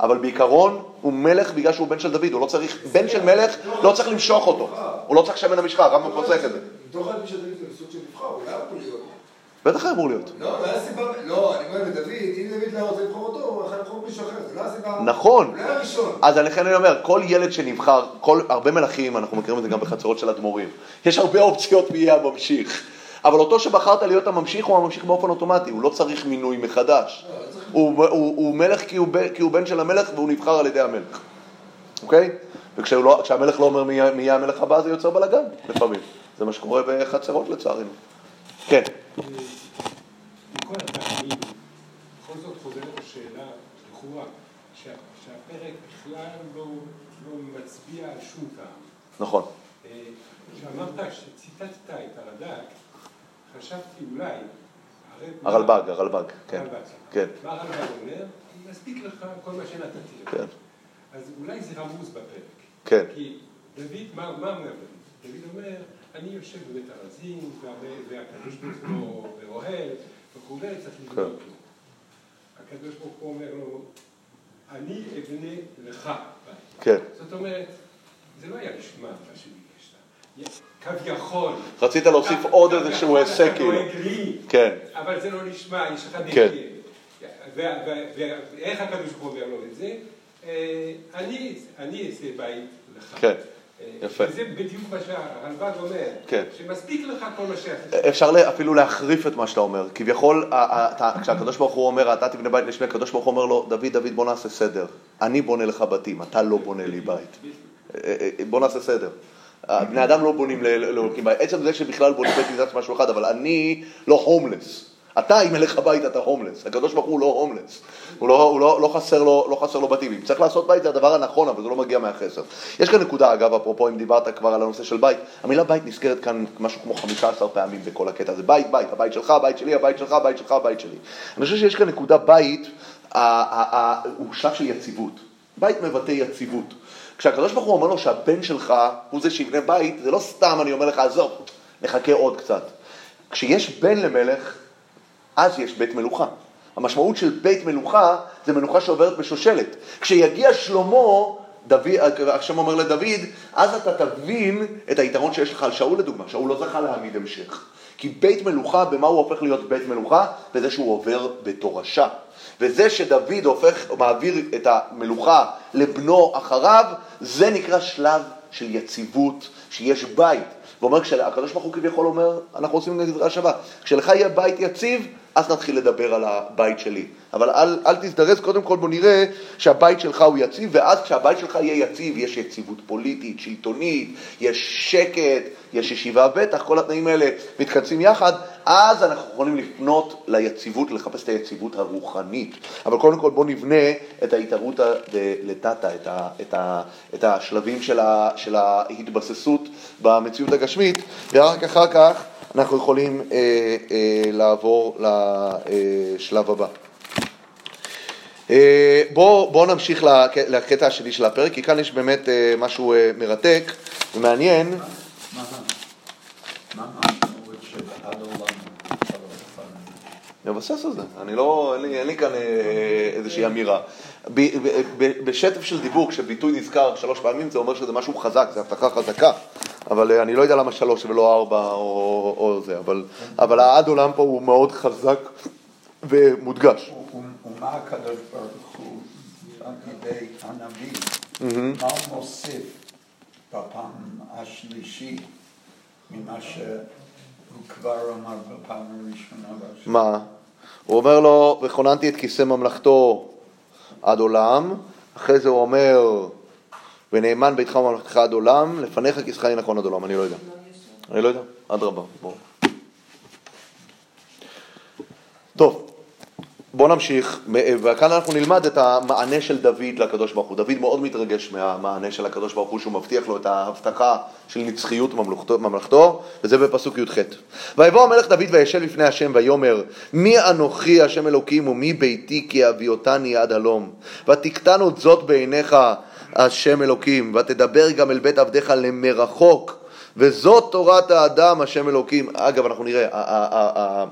אבל בעיקרון הוא מלך בגלל שהוא בן של דוד, הוא לא צריך, בן של מלך לא צריך למשוח אותו, הוא לא צריך שמן המשחה, הרמב"ם פוסק את זה. מתוך הלב של דוד זה סוג של נבחר, הוא לא היה אמור להיות. בטח היה אמור להיות. לא, לא היה סיבה, לא, אני אומר לדוד, אם דוד לא רוצה לבחור אותו, הוא יכול לבחור מישהו אחר, זה לא הסיבה. נכון. הוא לא היה הראשון. אז לכן אני אומר, כל ילד שנבחר, כל, הרבה מלכים, אנחנו מכירים את זה גם בחצרות של אדמו"רים, יש הרבה אופציות מי יהיה הממשיך. אבל אותו שבחרת להיות הממשיך, הוא הממשיך באופן אוטומטי, הוא לא צריך מינוי מחדש. הוא, הוא, הוא מלך כי הוא, כי הוא בן של המלך והוא נבחר על ידי המלך, אוקיי? וכשהמלך לא אומר מי יהיה- המלך הבא, זה יוצר בלאגן לפעמים. זה מה שקורה בחצרות לצערנו. כן, מכל הטעמים, בכל זאת חוזרת השאלה, לכאורה, שה- שהפרק בכלל לא לא מצביע על שום טעם. נכון. אה, כשאמרת, כשציטטת את הרד"ק, חשבתי אולי, הרלב"ג, הרלב"ג, כן. הרלב"ג. כן. מה הרלב"ג אומר? מספיק לך כל מה שנתתי לך. כן. אז אולי זה רמוז בפרק. כן. כי דוד, מה, מה אומר דוד? דוד אומר, אני יושב בבית והרבה- והקדוש ברוך הוא באוהל, וכולי, צריך לבנות כן. לו. הקדוש ברוך הוא אומר לו, אני אבנה לך בית. כן. זאת אומרת, זה לא היה נשמע מה שביקשת. כביכול. רצית להוסיף עוד איזשהו הישג, כאילו. לי, כן. אבל זה לא נשמע, יש לך כן. ו- ו- ואיך הקדוש ברוך הוא אומר לו את זה? אה, אני אעשה בית לך. כן. אה, יפה. וזה בדיוק מה שהרלב"ג אומר. כן. שמספיק לך כל מה שעשית. אפשר אפילו להחריף את מה שאתה אומר. כביכול, כשהקדוש ברוך הוא אומר, אתה תבנה בית לשמי, הקדוש ברוך הוא אומר לו, דוד, דוד, בוא נעשה סדר. אני בונה לך בתים, אתה לא בונה לי בית. אה, בוא נעשה סדר. בני אדם לא בונים לאלוקים. עצם זה שבכלל בונים בית מקדש משהו אחד, אבל אני לא הומלס. אתה, אם אין לך בית, אתה הומלס. הקדוש ברוך הוא לא הומלס. הוא לא, הוא לא, לא, חסר לו, לא חסר לו בתים. אם צריך לעשות בית זה הדבר הנכון, אבל זה לא מגיע מהחסר. יש כאן נקודה, אגב, אפרופו, אם דיברת כבר על הנושא של בית, המילה בית נזכרת כאן משהו כמו 15 פעמים בכל הקטע הזה. בית, בית, הבית שלך, הבית שלי, הבית שלך, הבית שלך, הבית שלי. אני חושב שיש כאן נקודה בית, הוא שלב של יציבות. בית מבטא יציבות. כשהקדוש ברוך הוא אומר לו שהבן שלך הוא זה שיבנה בית, זה לא סתם אני אומר לך, עזוב, נחכה עוד קצת. כשיש בן למלך, אז יש בית מלוכה. המשמעות של בית מלוכה זה מלוכה שעוברת בשושלת. כשיגיע שלמה, דוד, השם אומר לדוד, אז אתה תבין את היתרון שיש לך על שאול לדוגמה, שאול לא זכה להעמיד המשך. כי בית מלוכה, במה הוא הופך להיות בית מלוכה? בזה שהוא עובר בתורשה. וזה שדוד הופך, מעביר את המלוכה לבנו אחריו, זה נקרא שלב של יציבות, שיש בית. ואומר, כשהקדוש ברוך הוא כביכול אומר, אנחנו עושים דברי השווה, כשלך יהיה בית יציב, אז נתחיל לדבר על הבית שלי. אבל אל, אל תזדרז, קודם כל בוא נראה שהבית שלך הוא יציב, ואז כשהבית שלך יהיה יציב, יש יציבות פוליטית, שלטונית, יש שקט, יש ישיבה בטח, כל התנאים האלה מתכנסים יחד, אז אנחנו יכולים לפנות ליציבות, לחפש את היציבות הרוחנית. אבל קודם כל בוא נבנה את ההתערותא לטאטה, את, ה, את, ה, את השלבים של, ה, של ההתבססות במציאות הגשמית, ורק אחר כך אנחנו יכולים אה, אה, לעבור לשלב הבא. אה, בואו בוא נמשיך לקטע השני של הפרק, כי כאן יש באמת אה, משהו אה, מרתק ומעניין. מה עולם נבסס על זה, אני לא, אין לי, אין לי כאן איזושהי אמירה. ב, ב, ב, בשטף של דיבור, כשביטוי נזכר שלוש פעמים, זה אומר שזה משהו חזק, זה הבטחה חזקה. אבל אני לא יודע למה שלוש ולא ארבע או, או זה, אבל, אבל העד עולם פה הוא מאוד חזק ומודגש. ומה הקדוש ברוך הוא על ידי הנביא, מה הוא מוסיף בפעם השלישית ממה שהוא כבר אמר בפעם הראשונה? מה? הוא אומר לו, וכוננתי את כיסא ממלכתו עד עולם, אחרי זה הוא אומר, ונאמן ביתך וממלכתך עד עולם, לפניך כיסך יהיה נכון עד עולם, אני לא יודע. אני לא יודע, אדרבה, בואו. טוב. בואו נמשיך, וכאן אנחנו נלמד את המענה של דוד לקדוש ברוך הוא. דוד מאוד מתרגש מהמענה של הקדוש ברוך הוא, שהוא מבטיח לו את ההבטחה של נצחיות ממלכתו, ממלכתו וזה בפסוק י"ח. ויבוא המלך דוד וישב לפני השם ויאמר, מי אנוכי השם אלוקים ומי ביתי כי אביותני עד הלום. ותקטן זאת בעיניך השם אלוקים, ותדבר גם אל בית עבדיך למרחוק, וזאת תורת האדם השם אלוקים. אגב, אנחנו נראה,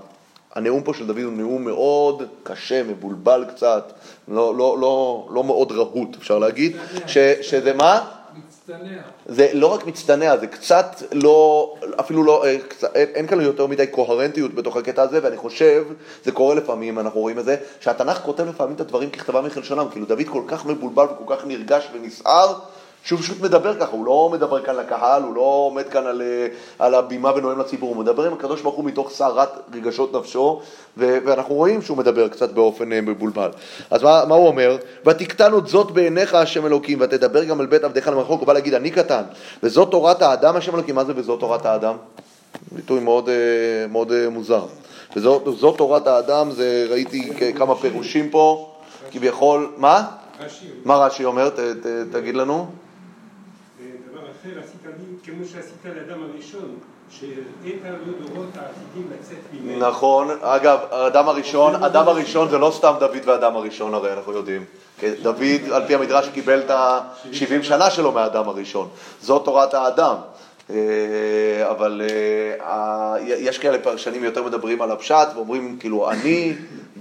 הנאום פה של דוד הוא נאום מאוד קשה, מבולבל קצת, לא, לא, לא, לא מאוד רהוט, אפשר להגיד, ש, שזה מה? מצטנע. זה לא רק מצטנע, זה קצת לא, אפילו לא, אה, קצת, אין, אין כאן יותר מדי קוהרנטיות בתוך הקטע הזה, ואני חושב, זה קורה לפעמים, אנחנו רואים את זה, שהתנ"ך כותב לפעמים את הדברים ככתבם מכלשונם, כאילו דוד כל כך מבולבל וכל כך נרגש ונסער, שהוא פשוט מדבר ככה, הוא לא מדבר כאן לקהל, הוא לא עומד כאן על, אה, על הבימה ונואם לציבור, הוא מדבר עם הקדוש ברוך הוא מתוך סערת רגשות נפשו, ו- ואנחנו רואים שהוא מדבר קצת באופן אה, מבולבל. אז מה, מה הוא אומר? ותקטן עוד זאת בעיניך השם אלוקים, ותדבר גם על בית עבדיך למרחוק, הוא בא להגיד אני קטן, וזאת תורת האדם השם אלוקים, מה זה וזאת תורת האדם? ביטוי מאוד, אה, מאוד מוזר. וזאת תורת האדם, זה ראיתי כמה פירושים פה, כביכול, מה? רש"י. מה רש"י אומר? ת, ת, תגיד לנו. אחר לי כמו שעשית לאדם הראשון, שהראית לו דורות העתידים לצאת ממנו. נכון, אגב, האדם הראשון, אדם הראשון זה לא סתם דוד והאדם הראשון הרי אנחנו יודעים. דוד, על פי המדרש, קיבל את ה-70 שנה שלו מהאדם הראשון. זאת תורת האדם. אה, אבל אה, יש כאלה פרשנים יותר מדברים על הפשט ואומרים כאילו אני,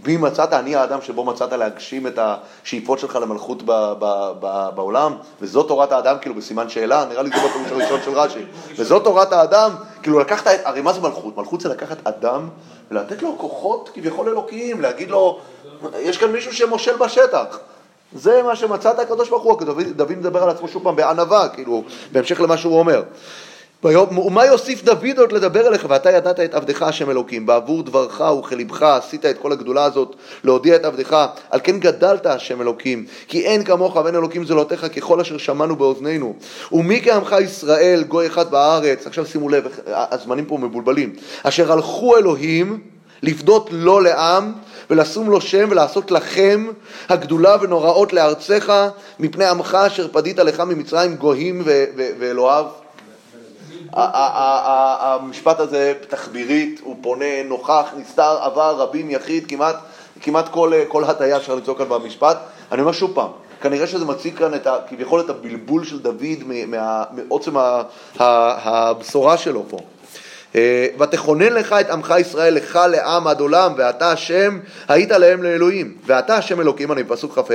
בי מצאת, אני האדם שבו מצאת להגשים את השאיפות שלך למלכות ב, ב, ב, בעולם? וזאת תורת האדם כאילו בסימן שאלה, נראה לי זה בפירוש הראשון של רש"י. וזאת תורת האדם, כאילו לקחת, הרי מה זה מלכות? מלכות זה לקחת אדם ולתת לו כוחות כביכול אלוקיים, להגיד לו יש כאן מישהו שמושל בשטח. זה מה שמצאת הקדוש ברוך הוא, דוד, דוד מדבר על עצמו שוב פעם בענווה, כאילו, בהמשך למה שהוא אומר. ומה יוסיף דוד עוד לדבר אליך? ואתה ידעת את עבדך השם אלוקים בעבור דברך וכלבך עשית את כל הגדולה הזאת להודיע את עבדך. על כן גדלת השם אלוקים כי אין כמוך ואין אלוקים זולותיך ככל אשר שמענו באוזנינו. ומי כעמך ישראל גוי אחד בארץ? עכשיו שימו לב הזמנים פה מבולבלים. אשר הלכו אלוהים לפדות לו לעם ולשום לו שם ולעשות לכם הגדולה ונוראות לארצך מפני עמך אשר פדית לך ממצרים גויים ואלוהיו המשפט הזה תחבירית, הוא פונה, נוכח, נסתר, עבר, רבים, יחיד, כמעט, כמעט כל, כל הטיה אפשר למצוא כאן במשפט. אני אומר שוב פעם, כנראה שזה מציג כאן את ה, כביכול את הבלבול של דוד מעוצם הבשורה שלו פה. אה, ותכונן לך את עמך ישראל לך לעם עד עולם ואתה השם היית להם לאלוהים. ואתה השם אלוקים אני בפסוק כ"ה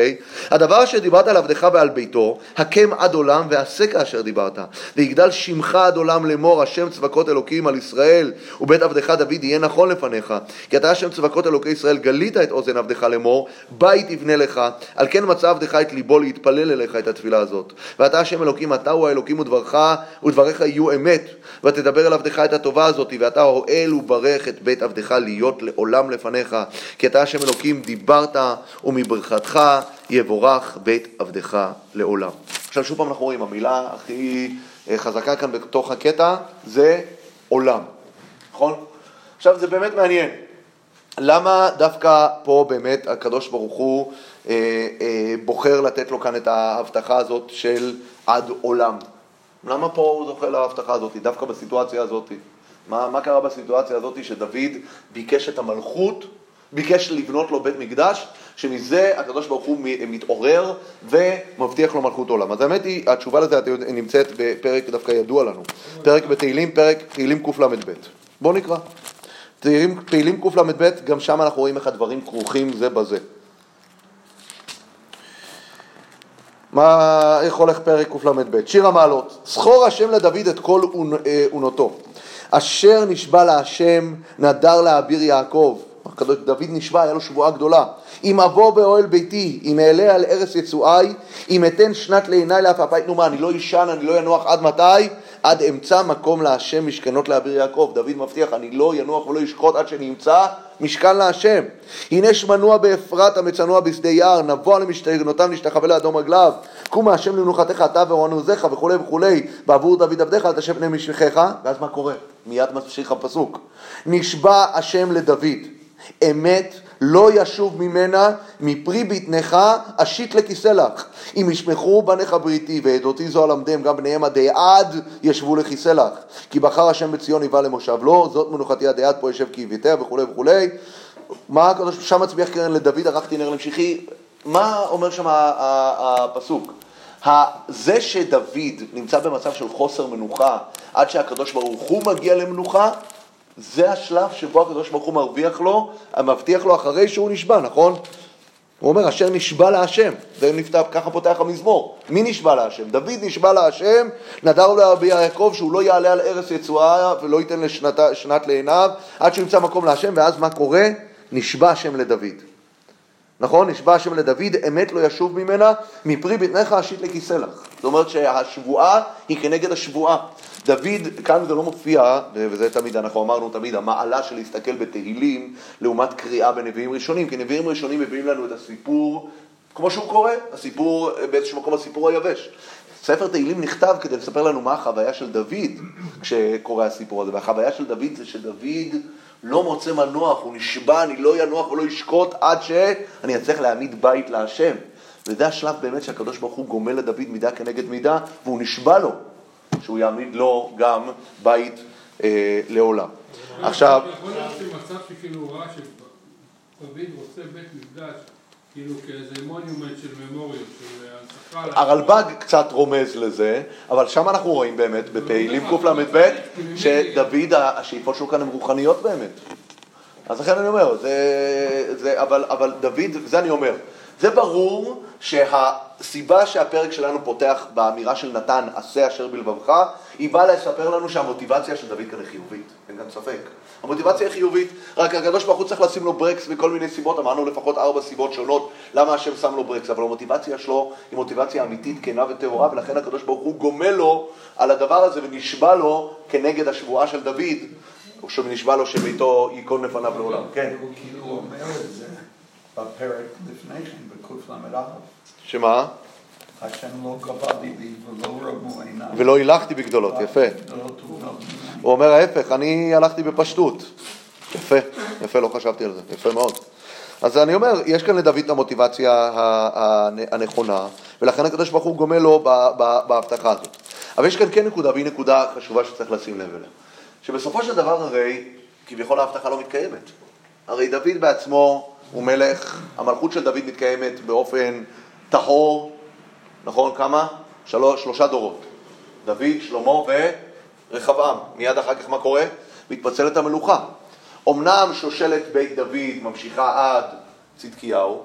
הדבר אשר דיברת על עבדך ועל ביתו הקם עד עולם ועשה כאשר דיברת. ויגדל שמך עד עולם לאמור השם צבקות אלוקים על ישראל ובית עבדך דוד יהיה נכון לפניך. כי אתה השם צבקות אלוקי ישראל גלית את אוזן עבדך לאמור בית יבנה לך. על כן מצא עבדך את ליבו להתפלל אליך את התפילה הזאת. ואתה השם אלוקים אתה הוא האלוקים ודברך ודבריך יהיו אמת. ותדבר אל עבדך את הטובה הזאת ואתה אוהל וברך את בית עבדך להיות לעולם לפניך כי אתה השם אלוקים דיברת ומברכתך יבורך בית עבדך לעולם. עכשיו שוב פעם אנחנו רואים, המילה הכי אה, חזקה כאן בתוך הקטע זה עולם, נכון? עכשיו זה באמת מעניין, למה דווקא פה באמת הקדוש ברוך הוא אה, אה, בוחר לתת לו כאן את ההבטחה הזאת של עד עולם? למה פה הוא זוכה להבטחה הזאת, דווקא בסיטואציה הזאת? מה, מה קרה בסיטואציה הזאת שדוד ביקש את המלכות, ביקש לבנות לו בית מקדש, שמזה הקדוש ברוך הוא מתעורר ומבטיח לו מלכות עולם. אז האמת היא, התשובה לזה נמצאת בפרק דווקא ידוע לנו, פרק בתהילים, פרק תהילים קל"ב. בואו נקרא. תהילים, תהילים קל"ב, גם שם אנחנו רואים איך הדברים כרוכים זה בזה. מה, איך הולך פרק קל"ב? שיר המעלות, זכור השם לדוד את כל אונותו, אשר נשבע להשם נדר לאביר יעקב. הקדוש דוד נשבע, היה לו שבועה גדולה. אם אבוא באוהל ביתי, אם אעלה על ארץ יצואי, אם אתן שנת לעיניי לעפעפי, מה, אני לא אישן, אני לא ינוח עד מתי? עד אמצא מקום להשם משכנות לאביר יעקב. דוד מבטיח, אני לא ינוח ולא ישקוט עד שנמצא משכן להשם. הנה שמנוע באפרת המצנוע בשדה יער, נבוא למשתגנותיו נשתחווה לאדום רגליו. קום מהשם למנוחתך אתה ואורן עוזיך וכולי וכולי, בעבור דוד עבדיך אל תשב פני משכיך. ואז מה קורה? מיד ממשיך הפסוק. נשבע השם לדוד, אמת לא ישוב ממנה מפרי בטנך אשית לכיסא לך. אם ישמחו בניך בריתי ועדותי זו אלמדם גם בניהם עדי עד ישבו לכיסא לך. כי בחר השם בציון יבא למושב לו, זאת מנוחתי עדי עד פה ישב כי הביתיה וכולי וכולי. מה הקדוש שם מצביח קרן לדוד ערכתי נר למשיחי, מה אומר שם הפסוק? זה שדוד נמצא במצב של חוסר מנוחה עד שהקדוש ברוך הוא מגיע למנוחה, זה השלב שבו הקדוש ברוך הוא מרוויח לו, מבטיח לו אחרי שהוא נשבע, נכון? הוא אומר, אשר נשבע להשם, זה נפתח, ככה פותח המזמור. מי נשבע להשם? דוד נשבע להשם, נדר לרבי יעקב שהוא לא יעלה על ארץ יצואה ולא ייתן לשנת לעיניו, עד שהוא ימצא מקום להשם, ואז מה קורה? נשבע השם לדוד. נכון? נשבע השם לדוד, אמת לא ישוב ממנה, מפרי בטנך אשית לכיסא לך. זאת אומרת שהשבועה היא כנגד השבועה. דוד, כאן זה לא מופיע, וזה תמיד, אנחנו אמרנו תמיד, המעלה של להסתכל בתהילים לעומת קריאה בנביאים ראשונים, כי נביאים ראשונים מביאים לנו את הסיפור כמו שהוא קורה, הסיפור, באיזשהו מקום הסיפור היבש. ספר תהילים נכתב כדי לספר לנו מה החוויה של דוד כשקורה הסיפור הזה, והחוויה של דוד זה שדוד לא מוצא מנוח, הוא נשבע, אני לא ינוח ולא ישקוט עד שאני אצליח להעמיד בית להשם. וזה השלב באמת שהקדוש ברוך הוא גומל לדוד מידה כנגד מידה, והוא נשבע לו שהוא יעמיד לו גם בית אה, לעולם. עכשיו... יכול להיות שמצב שכאילו הוא ראה שדוד רוצה בית מקדש כאילו כאיזה מוניומנט של ממוריות, של הנצחה. הרלב"ג קצת רומז לזה, אבל שם אנחנו רואים באמת, בתהילים קל"ב, שדוד, השאיפות שלו כאן הן רוחניות באמת. אז לכן אני אומר, זה, זה, אבל, אבל דוד, זה אני אומר, זה ברור שהסיבה שהפרק שלנו פותח באמירה של נתן, עשה אשר בלבבך, היא באה לספר לנו שהמוטיבציה של דוד כאן היא חיובית, אין כאן ספק. המוטיבציה היא חיובית, רק הקדוש ברוך הוא צריך לשים לו ברקס מכל מיני סיבות, אמרנו לפחות ארבע סיבות שונות למה השם שם לו ברקס, אבל המוטיבציה שלו היא מוטיבציה אמיתית, כנה וטהורה, ולכן הקדוש ברוך הוא גומל לו על הדבר הזה ונשבע לו כנגד השבועה של דוד, שנשבע לו שביתו ייכון לפניו לעולם. כן. הוא כאילו אומר את זה בפרק לפני כן, בקל"א. שמה? השם לא גבה ליבי ולא רמו עיניי. ולא הילכתי בגדולות, יפה. הוא אומר ההפך, אני הלכתי בפשטות. יפה, יפה, לא חשבתי על זה, יפה מאוד. אז אני אומר, יש כאן לדוד את המוטיבציה הנכונה, ולכן הקדוש ברוך הוא גומל לו בהבטחה הזאת. אבל יש כאן כן נקודה, והיא נקודה חשובה שצריך לשים לב אליה. שבסופו של דבר הרי, כביכול ההבטחה לא מתקיימת. הרי דוד בעצמו הוא מלך, המלכות של דוד מתקיימת באופן טהור, נכון? כמה? שלוש, שלושה דורות. דוד, שלמה ורחבעם. מיד אחר כך מה קורה? מתפצלת המלוכה. אמנם שושלת בית דוד ממשיכה עד צדקיהו,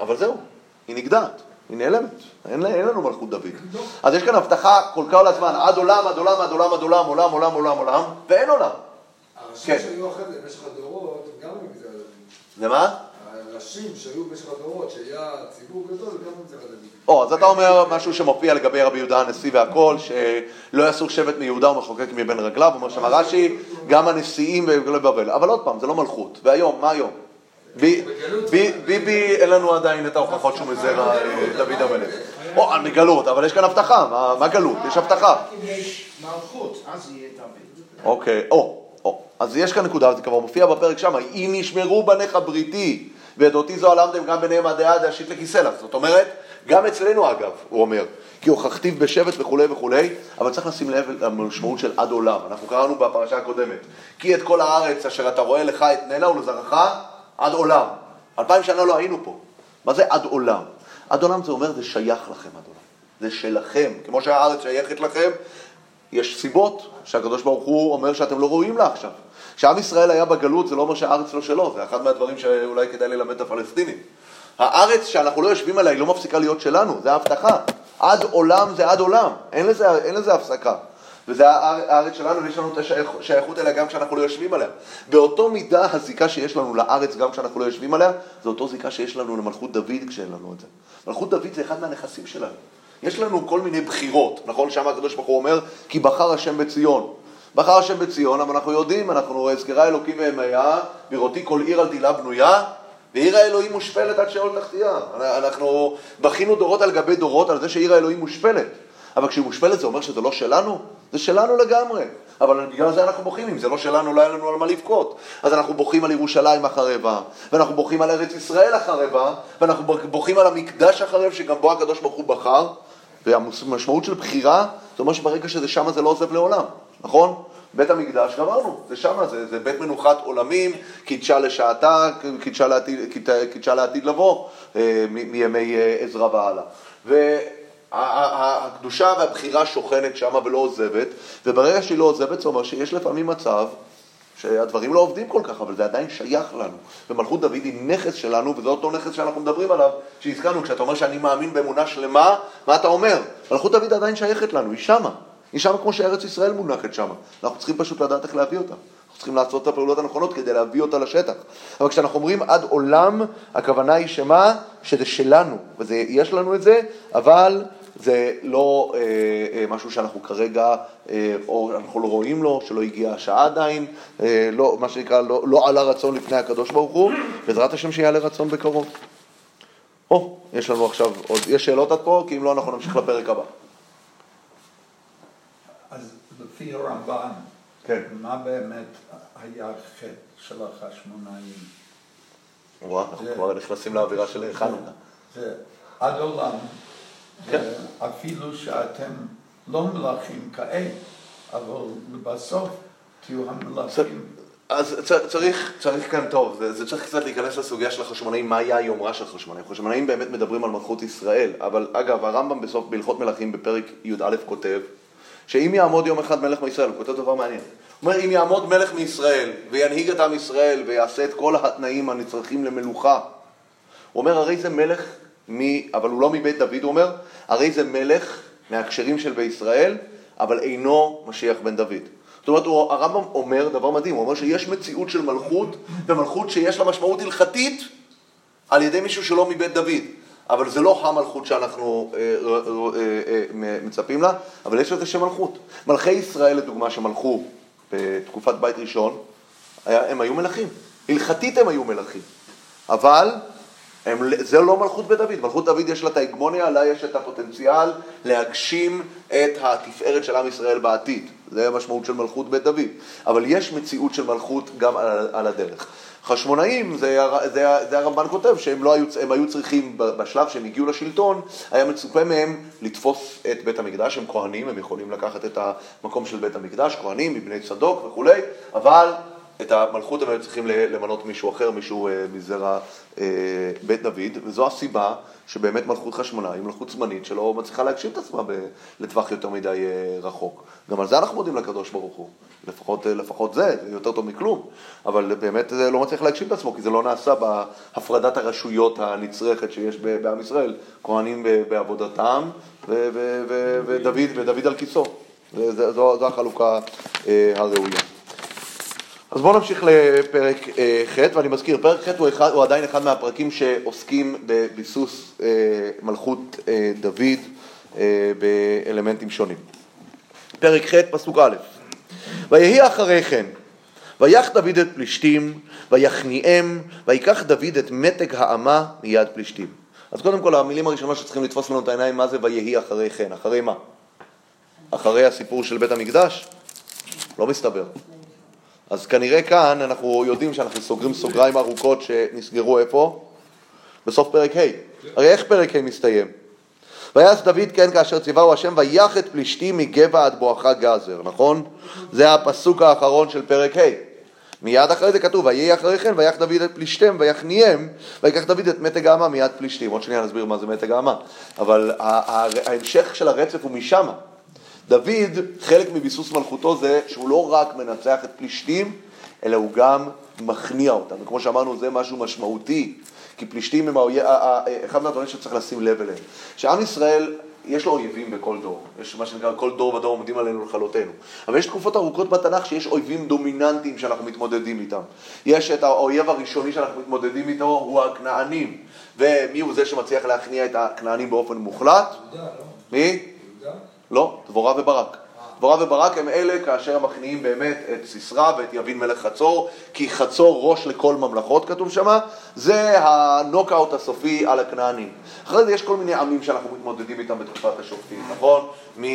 אבל זהו, היא נגדעת, היא נעלמת, אין, אין לנו מלכות דוד. אז יש כאן הבטחה כל כך הזמן, עד עולם, עד עולם, עד עולם, עד עולם, עולם, עולם, עולם, עולם, ואין עולם. הראשים כן. שהיו אחרי זה במשך הדורות, גם במגזר הדתי. למה? הראשים שהיו במשך הדורות, שהיה ציבור גדול, גם במגזר הדתי. או, אז אתה אומר משהו שמופיע לגבי רבי יהודה הנשיא והכל, שלא יעשו שבט מיהודה ומחוקק מבין רגליו, אומר שם רש"י, גם הנשיאים וגולי בבל. אבל עוד פעם, זה לא מלכות. והיום, מה היום? בי- בי- ביבי, אין לנו עדיין את ההוכחות שהוא מזרע אה, דוד המלך. או, מגלות, אבל יש כאן הבטחה, מה- מה גלות? יש הבטחה. אם יש מלכות, אז יהיה דוד. אוקיי, או, או, אז יש כאן נקודה, זה כבר מופיע בפרק שם, אם ישמרו בניך בריתי, ואת אותי זו עלמתם גם ביניהם עד להשית לכיסא לך. זאת אומרת, גם אצלנו אגב, הוא אומר, כי הוכחתיו בשבט וכולי וכולי, אבל צריך לשים לב למשמעות של עד עולם. אנחנו קראנו בפרשה הקודמת, כי את כל הארץ אשר אתה רואה לך אתננה ולזרעך עד עולם. אלפיים שנה לא היינו פה. מה זה עד עולם? עד עולם זה אומר, זה שייך לכם עד עולם. זה שלכם. כמו שהארץ שייכת לכם, יש סיבות שהקדוש ברוך הוא אומר שאתם לא ראויים לה עכשיו. כשעם ישראל היה בגלות זה לא אומר שהארץ לא שלו, זה אחד מהדברים שאולי כדאי ללמד את הפלסטינים. הארץ שאנחנו לא יושבים עליה היא לא מפסיקה להיות שלנו, זה ההבטחה. עד עולם זה עד עולם, אין לזה, אין לזה הפסקה. וזה האר- הארץ שלנו ויש לנו את השייכות אליה גם כשאנחנו לא יושבים עליה. באותו מידה הזיקה שיש לנו לארץ גם כשאנחנו לא יושבים עליה, זה אותו זיקה שיש לנו למלכות דוד כשאין לנו את זה. מלכות דוד זה אחד מהנכסים שלנו. יש לנו כל מיני בחירות, נכון? שם הקדוש ברוך הוא אומר, כי בחר השם בציון. בחר השם בציון, אבל אנחנו יודעים, אנחנו אזכרה אלוקים ואמיה, בראותי כל עיר על תילה בנויה, ועיר האלוהים מושפלת עד שאול תחתיה. אנחנו בכינו דורות על גבי דורות על זה שעיר האלוהים מושפלת. אבל כשהיא מושפלת זה אומר שזה לא שלנו? זה שלנו לגמרי. אבל בגלל זה אנחנו בוכים, אם זה לא שלנו, לא היה לנו על מה לבכות. אז אנחנו בוכים על ירושלים החרבה, ואנחנו בוכים על ארץ ישראל החרבה, ואנחנו בוכים על המקדש החרב שגם בו הקדוש ברוך הוא בחר, והמשמעות של בחירה, זה אומר שברגע שזה שמה זה לא עוזב לעולם, נכון? בית המקדש, גמרנו, זה שמה, זה, זה בית מנוחת עולמים, קידשה לשעתה, קידשה לעתיד, קידשה לעתיד לבוא, אה, מימי אה, עזרא והלאה. והקדושה והבחירה שוכנת שמה ולא עוזבת, וברגע שהיא לא עוזבת זה אומר שיש לפעמים מצב שהדברים לא עובדים כל כך, אבל זה עדיין שייך לנו. ומלכות דוד היא נכס שלנו, וזה אותו נכס שאנחנו מדברים עליו, שהזכרנו, כשאתה אומר שאני מאמין באמונה שלמה, מה אתה אומר? מלכות דוד עדיין שייכת לנו, היא שמה. היא שמה כמו שארץ ישראל מונחת שמה. אנחנו צריכים פשוט לדעת איך להביא אותה. אנחנו צריכים לעשות את הפעולות הנכונות כדי להביא אותה לשטח. אבל כשאנחנו אומרים עד עולם, הכוונה היא שמה? שזה שלנו, ויש לנו את זה, אבל זה לא אה, אה, משהו שאנחנו כרגע, אה, או אנחנו לא רואים לו, שלא הגיעה השעה עדיין, אה, לא, מה שנקרא, לא, לא עלה רצון לפני הקדוש ברוך הוא, בעזרת השם שיעלה רצון בקרוב. או, יש לנו עכשיו עוד, יש שאלות עד פה? כי אם לא, אנחנו נמשיך לפרק הבא. לפי הרמב"ן, כן. מה באמת היה החטא של החשמונאים? וואו, אנחנו כבר נכנסים לאווירה של חנוכה. זה עד עולם, כן. אפילו שאתם לא מלכים כעת, אבל בסוף תהיו המלכים. אז צריך, צריך כאן, טוב, זה, זה צריך קצת להיכנס לסוגיה של החשמונאים, מה היה היומרה של החשמונאים. החשמונאים באמת מדברים על מלכות ישראל, אבל אגב, הרמב"ם בסוף, בהלכות מלכים, בפרק י"א כותב, שאם יעמוד יום אחד מלך מישראל, הוא כותב דבר מעניין. הוא אומר, אם יעמוד מלך מישראל, וינהיג את עם ישראל, ויעשה את כל התנאים הנצרכים למלוכה, הוא אומר, הרי זה מלך, מ... אבל הוא לא מבית דוד, הוא אומר, הרי זה מלך מהכשרים של בית ישראל, אבל אינו משיח בן דוד. זאת אומרת, הוא, הרמב"ם אומר דבר מדהים, הוא אומר שיש מציאות של מלכות, ומלכות שיש לה משמעות הלכתית על ידי מישהו שלא מבית דוד. אבל זה לא המלכות שאנחנו אה, אה, אה, מצפים לה, אבל יש לזה שם מלכות. מלכי ישראל, לדוגמה, שמלכו בתקופת בית ראשון, הם היו מלכים. הלכתית הם היו מלכים. אבל הם, זה לא מלכות בית דוד. מלכות דוד יש לה את ההגמוניה, לה יש את הפוטנציאל להגשים את התפארת של עם ישראל בעתיד. זה המשמעות של מלכות בית דוד. אבל יש מציאות של מלכות גם על, על הדרך. חשמונאים, זה, זה, זה הרמב"ן כותב, שהם לא היו, היו צריכים, בשלב שהם הגיעו לשלטון, היה מצופה מהם לתפוס את בית המקדש, הם כהנים, הם יכולים לקחת את המקום של בית המקדש, כהנים מבני צדוק וכולי, אבל את המלכות הם היו צריכים למנות מישהו אחר, מישהו אה, מזרע אה, בית דוד, וזו הסיבה שבאמת מלכות חשמונאי היא מלכות זמנית שלא מצליחה להגשים את עצמה לטווח יותר מדי אה, רחוק. גם על זה אנחנו מודים לקדוש ברוך הוא. לפחות, לפחות זה, זה יותר טוב מכלום. אבל באמת זה לא מצליח להגשים את עצמו, כי זה לא נעשה בהפרדת הרשויות הנצרכת שיש בעם ישראל. כהנים בעבודתם ודוד, ודוד על כיסו. זו, החלוקה הראויה. אז בואו נמשיך לפרק אה, ח', ואני מזכיר, פרק ח' הוא, אחד, הוא עדיין אחד מהפרקים שעוסקים בביסוס אה, מלכות אה, דוד אה, באלמנטים שונים. פרק ח', פסוק א', ויהי אחרי כן, ויח דוד את פלישתים, ויכניעם, ויקח דוד את מתג האמה מיד פלישתים. אז קודם כל, המילים הראשונות שצריכים לתפוס לנו את העיניים, מה זה ויהי אחרי כן? אחרי מה? אחרי הסיפור של בית המקדש? לא מסתבר. אז כנראה כאן אנחנו יודעים שאנחנו סוגרים סוגריים ארוכות שנסגרו איפה? בסוף פרק ה'. הרי איך פרק ה' מסתיים? ויעש דוד כן כאשר ציווהו השם ויח את פלישתי מגבע עד בואכה גזר, נכון? זה הפסוק האחרון של פרק ה'. מיד אחרי זה כתוב, ויהי אחרי כן, ויח דוד את פלישתם, ויכניעם, ויקח דוד את מתג האמה מיד פלישתים. עוד שנייה נסביר מה זה מתג האמה. אבל ההמשך של הרצף הוא משמה. דוד, חלק מביסוס מלכותו זה שהוא לא רק מנצח את פלישתים, אלא הוא גם מכניע אותם. וכמו שאמרנו, זה משהו משמעותי, כי פלישתים הם האויב, אחד מהדברים שצריך לשים לב אליהם. שעם ישראל, יש לו אויבים בכל דור. יש מה שנקרא, כל דור ודור עומדים עלינו לכלותנו. אבל יש תקופות ארוכות בתנ"ך שיש אויבים דומיננטיים שאנחנו מתמודדים איתם. יש את האויב הראשוני שאנחנו מתמודדים איתו, הוא הכנענים. ומי הוא זה שמצליח להכניע את הכנענים באופן מוחלט? יהודה, לא? מי? לא, דבורה וברק. דבורה וברק הם אלה כאשר מכניעים באמת את סיסרא ואת יבין מלך חצור, כי חצור ראש לכל ממלכות כתוב שמה, זה הנוקאוט הסופי על הכנענים. אחרי זה יש כל מיני עמים שאנחנו מתמודדים איתם בתקופת השופטים, נכון? מ... אה,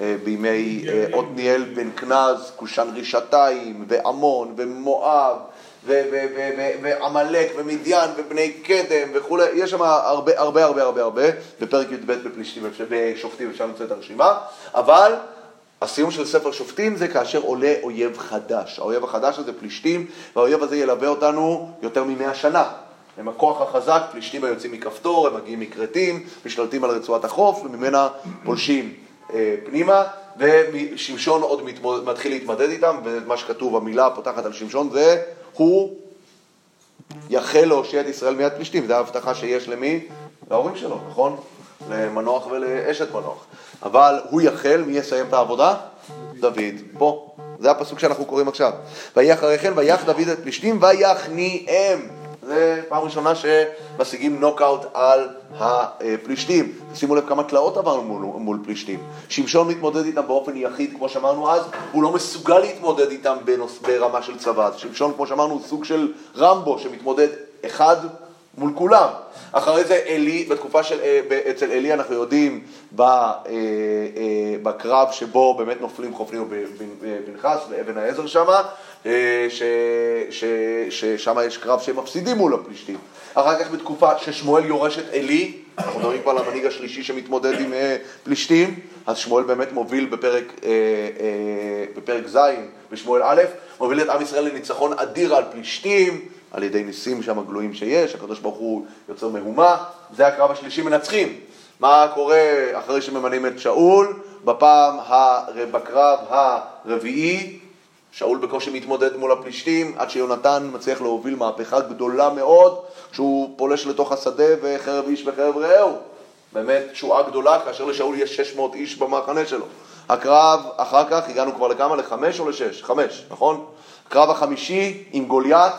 אה, בימי אה, עתניאל בן כנז, כושן רישתיים, ועמון, ומואב, ועמלק, ומדיין, ובני קדם וכולי, יש שם הרבה הרבה הרבה הרבה הרבה, בפרק י"ב בפלישתים, בשופטים אפשר למצוא את הרשימה, אבל הסיום של ספר שופטים זה כאשר עולה אויב חדש. האויב החדש הזה פלישתים, והאויב הזה ילווה אותנו יותר ממאה שנה. הם הכוח החזק, פלישתים היוצאים מכפתור, הם מגיעים מכרתים, משתלטים על רצועת החוף, וממנה פולשים אה, פנימה, ושמשון עוד מתמוד, מתחיל להתמודד איתם, ומה שכתוב, המילה הפותחת על שמשון זה, הוא יחל להושיע את ישראל מיד פלישתים, זו ההבטחה שיש למי? להורים שלו, נכון? למנוח ולאשת מנוח. אבל הוא יחל, מי יסיים את העבודה? דוד. פה. זה הפסוק שאנחנו קוראים עכשיו. ויהי אחרי כן, ויח דוד את פלישתים, ויכניעם. זה פעם ראשונה שמשיגים נוקאוט על הפלישתים. שימו לב כמה תלאות עברנו מול, מול פלישתים. שמשון מתמודד איתם באופן יחיד, כמו שאמרנו אז, הוא לא מסוגל להתמודד איתם בנוס, ברמה של צבא. שמשון, כמו שאמרנו, הוא סוג של רמבו שמתמודד אחד מול כולם. אחרי זה אלי, בתקופה של, אה, אצל אלי אנחנו יודעים אה, אה, בקרב שבו באמת נופלים חופני ובנחס ואבן העזר שמה, ששם יש קרב שהם מפסידים מול הפלישתים. אחר כך בתקופה ששמואל יורש את עלי, אנחנו מדברים כבר על המנהיג השלישי שמתמודד עם אה, פלישתים, אז שמואל באמת מוביל בפרק, אה, אה, בפרק ז' בשמואל א', מוביל את עם ישראל לניצחון אדיר על פלישתים, על ידי ניסים שם גלויים שיש, הקדוש ברוך הוא יוצר מהומה, זה הקרב השלישי מנצחים. מה קורה אחרי שממנים את שאול? בפעם, הר... בקרב הרביעי, שאול בקושי מתמודד מול הפלישתים, עד שיונתן מצליח להוביל מהפכה גדולה מאוד, שהוא פולש לתוך השדה וחרב איש וחרב רעהו. באמת תשועה גדולה, כאשר לשאול יש 600 איש במחנה שלו. הקרב, אחר כך הגענו כבר לכמה? לחמש או לשש? חמש, נכון? הקרב החמישי עם גוליית,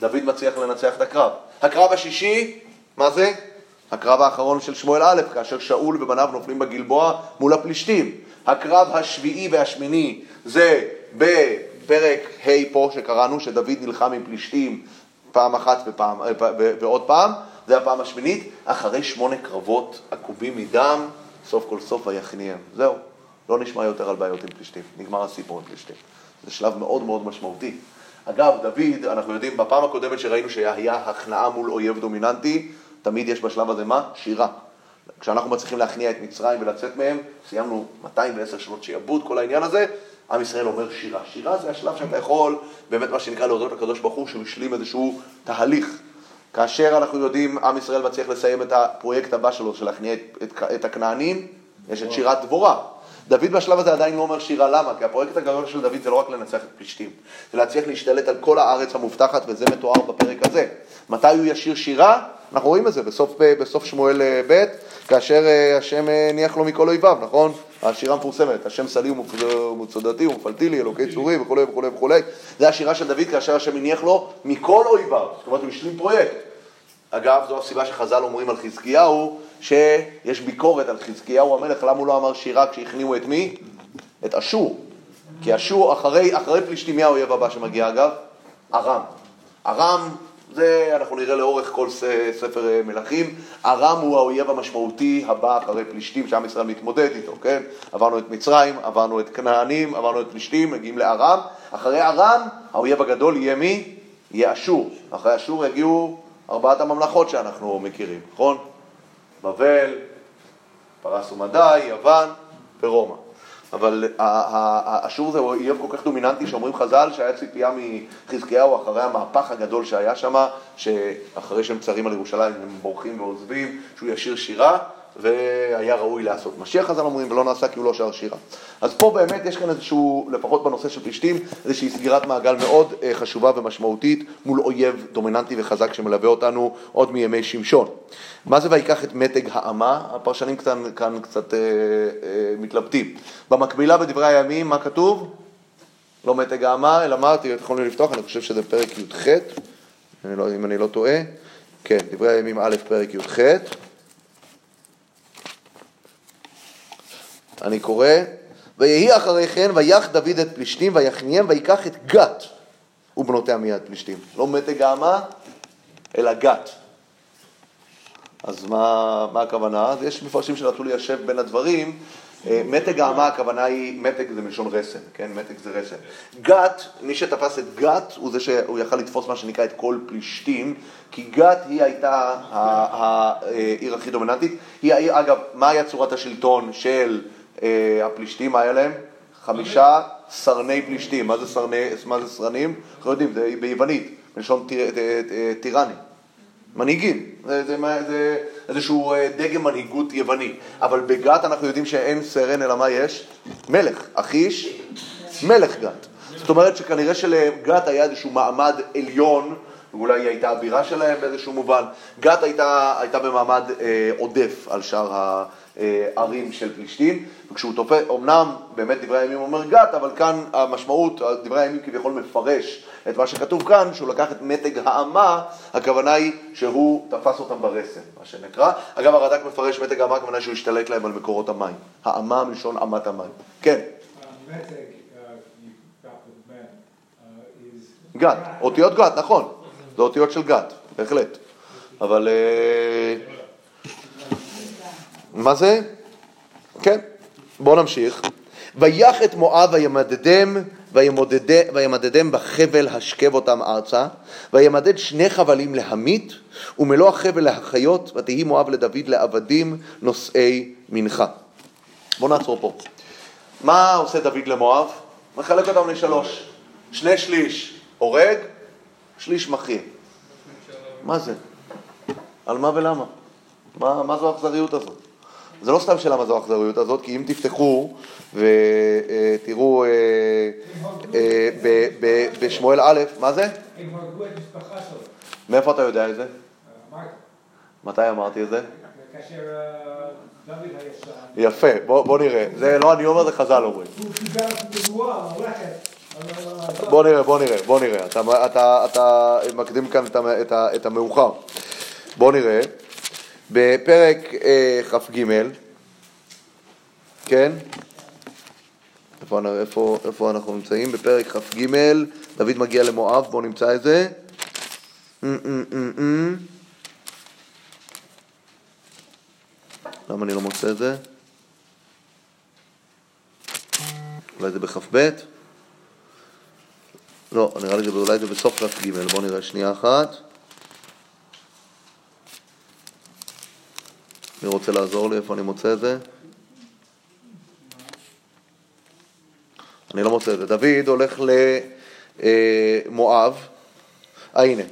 דוד מצליח לנצח את הקרב. הקרב השישי, מה זה? הקרב האחרון של שמואל א', כאשר שאול ובניו נופלים בגלבוע מול הפלישתים. הקרב השביעי והשמיני זה בפרק ה' פה שקראנו, שדוד נלחם עם פלישתים פעם אחת ופעם, אה, ועוד פעם, זה הפעם השמינית, אחרי שמונה קרבות עקובים מדם, סוף כל סוף ויכניעם. זהו, לא נשמע יותר על בעיות עם פלישתים, נגמר הסיפור עם פלישתים. זה שלב מאוד מאוד משמעותי. אגב, דוד, אנחנו יודעים, בפעם הקודמת שראינו שהיה הכנעה מול אויב דומיננטי, תמיד יש בשלב הזה מה? שירה. כשאנחנו מצליחים להכניע את מצרים ולצאת מהם, סיימנו 210 שנות שיעבוד, כל העניין הזה, עם ישראל אומר שירה. שירה זה השלב שאתה יכול, באמת מה שנקרא להודות לקדוש ברוך הוא, שהוא השלים איזשהו תהליך. כאשר אנחנו יודעים, עם ישראל מצליח לסיים את הפרויקט הבא שלו, של להכניע את, את, את הכנענים, יש את שירת דבורה. דוד בשלב הזה עדיין לא אומר שירה, למה? כי הפרויקט הגדול של דוד זה לא רק לנצח את פלישתים, זה להצליח להשתלט על כל הארץ המובטחת, וזה מתואר בפרק הזה. מתי הוא ישיר שירה? אנחנו רואים את זה בסוף, בסוף שמואל אה, ב', כאשר אה, השם אה, הניח לו מכל אויביו, נכון? השירה המפורסמת, השם סלי ומצודתי ומפלתי לי, אלוקי צורי וכולי וכולי וכולי. זה השירה של דוד כאשר השם הניח לו מכל אויביו, זאת אומרת הוא השלים פרויקט. אגב, זו הסיבה שחז"ל אומרים על חזקיהו, שיש ביקורת על חזקיהו המלך, למה הוא לא אמר שירה כשהכניעו את מי? את אשור. כי אשור, אחרי, אחרי פלישתים, מי האויב הבא שמגיע אגב? ארם. ארם, זה אנחנו נראה לאורך כל ספר אה, מלכים, ארם הוא האויב המשמעותי הבא אחרי פלישתים שעם ישראל מתמודד איתו, כן? עברנו את מצרים, עברנו את כנענים, עברנו את פלישתים, מגיעים לארם. אחרי ארם, האויב הגדול יהיה מי? יהיה אשור. אחרי אשור יגיעו ארבעת הממלכות שאנחנו מכירים, נכון? בבל, פרס ומדי, יוון ורומא. אבל האשור זה אויב כל כך דומיננטי שאומרים חז"ל שהיה ציפייה מחזקיהו אחרי המהפך הגדול שהיה שם, שאחרי שהם צרים על ירושלים הם בורחים ועוזבים, שהוא ישיר שירה, והיה ראוי לעשות. משיח חז"ל אומרים ולא נעשה כי הוא לא שר שירה. אז פה באמת יש כאן איזשהו, לפחות בנושא של פלישתים, איזושהי סגירת מעגל מאוד אה, חשובה ומשמעותית מול אויב דומיננטי וחזק שמלווה אותנו עוד מימי שמשון. מה זה ויקח את מתג האמה? הפרשנים כאן, כאן קצת אה, אה, מתלבטים. במקבילה בדברי הימים, מה כתוב? לא מתג האמה, אלא מה? תראו, יכולים לפתוח, אני חושב שזה פרק י"ח, לא, אם אני לא טועה. כן, דברי הימים א', פרק י"ח. אני קורא, ויהי אחרי כן, ויח דוד את פלישתים, ויכניהם, ויקח את גת ובנותיה מיד פלישתים. לא מתג האמה, אלא גת. אז מה, מה הכוונה? אז יש מפרשים שנטו ליישב בין הדברים. אה, מתג האמה, הכוונה היא, מתג זה מלשון רסן, כן? מתג זה רסן. גת, מי שתפס את גת, הוא זה שהוא יכל לתפוס מה שנקרא את כל פלישתים, כי גת היא הייתה העיר הכי דומיננטית. היא אגב, מה היה צורת השלטון של אה, הפלישתים, מה היה להם? חמישה סרני פלישתים. מה זה סרני, מה זה סרנים? אנחנו יודעים, זה ביוונית, מלשון טירני. מנהיגים, זה, זה, זה איזשהו אה, דגם מנהיגות יווני. אבל בגת אנחנו יודעים שאין סרן, אלא מה יש? מלך. אחיש, מלך גת. זאת אומרת שכנראה שלגת היה איזשהו מעמד עליון, ואולי היא הייתה הבירה שלהם באיזשהו מובן. גת הייתה, הייתה במעמד אה, עודף על שאר הערים של פלישתים, וכשהוא תופס, אמנם באמת דברי הימים אומר גת, אבל כאן המשמעות, דברי הימים כביכול מפרש את מה שכתוב כאן, שהוא לקח את מתג האמה, הכוונה היא שהוא תפס אותם ברסן, מה שנקרא. אגב, הרד"ק מפרש מתג האמה, הכוונה שהוא השתלט להם על מקורות המים. האמה מלשון אמת המים. כן. גת, אותיות גת, נכון. זה אותיות של גת, בהחלט. אבל... מה זה? כן. בואו נמשיך. ויח את מואב וימדדם וימדדם בחבל השכב אותם ארצה, וימדד שני חבלים להמית, ומלוא החבל להחיות, ותהי מואב לדוד לעבדים נושאי מנחה. בואו נעצור פה. מה עושה דוד למואב? מחלק אותם לשלוש. שני שליש הורג, שליש מכיר. מה זה? על מה ולמה? מה, מה זו האכזריות הזאת? זה לא סתם שאלה מה זו האכזריות הזאת, כי אם תפתחו ותראו אה, אה, בשמואל א', מה זה? הם הרגו את משפחה שלו. מאיפה אתה יודע את זה? אמרת. מתי אמרתי את זה? כאשר אה, דוד הישן. יפה, בוא, נראה. זה לא אני אומר, זה חז"ל אומרים. בוא נראה, בוא נראה, בוא נראה. אתה, אתה, אתה מקדים כאן את, את, את המאוחר. בוא נראה. בפרק אה, כ"ג, כן? איפה, איפה, איפה אנחנו נמצאים? בפרק כ"ג, דוד מגיע למואב, בואו נמצא את זה. למה אני לא מוצא את זה? אולי זה בכ"ב? לא, נראה לי שאולי זה בסוף כ"ג, בואו נראה שנייה אחת. מי רוצה לעזור לי? איפה אני מוצא את זה? אני לא מוצא את זה. דוד הולך למואב, אה הנה,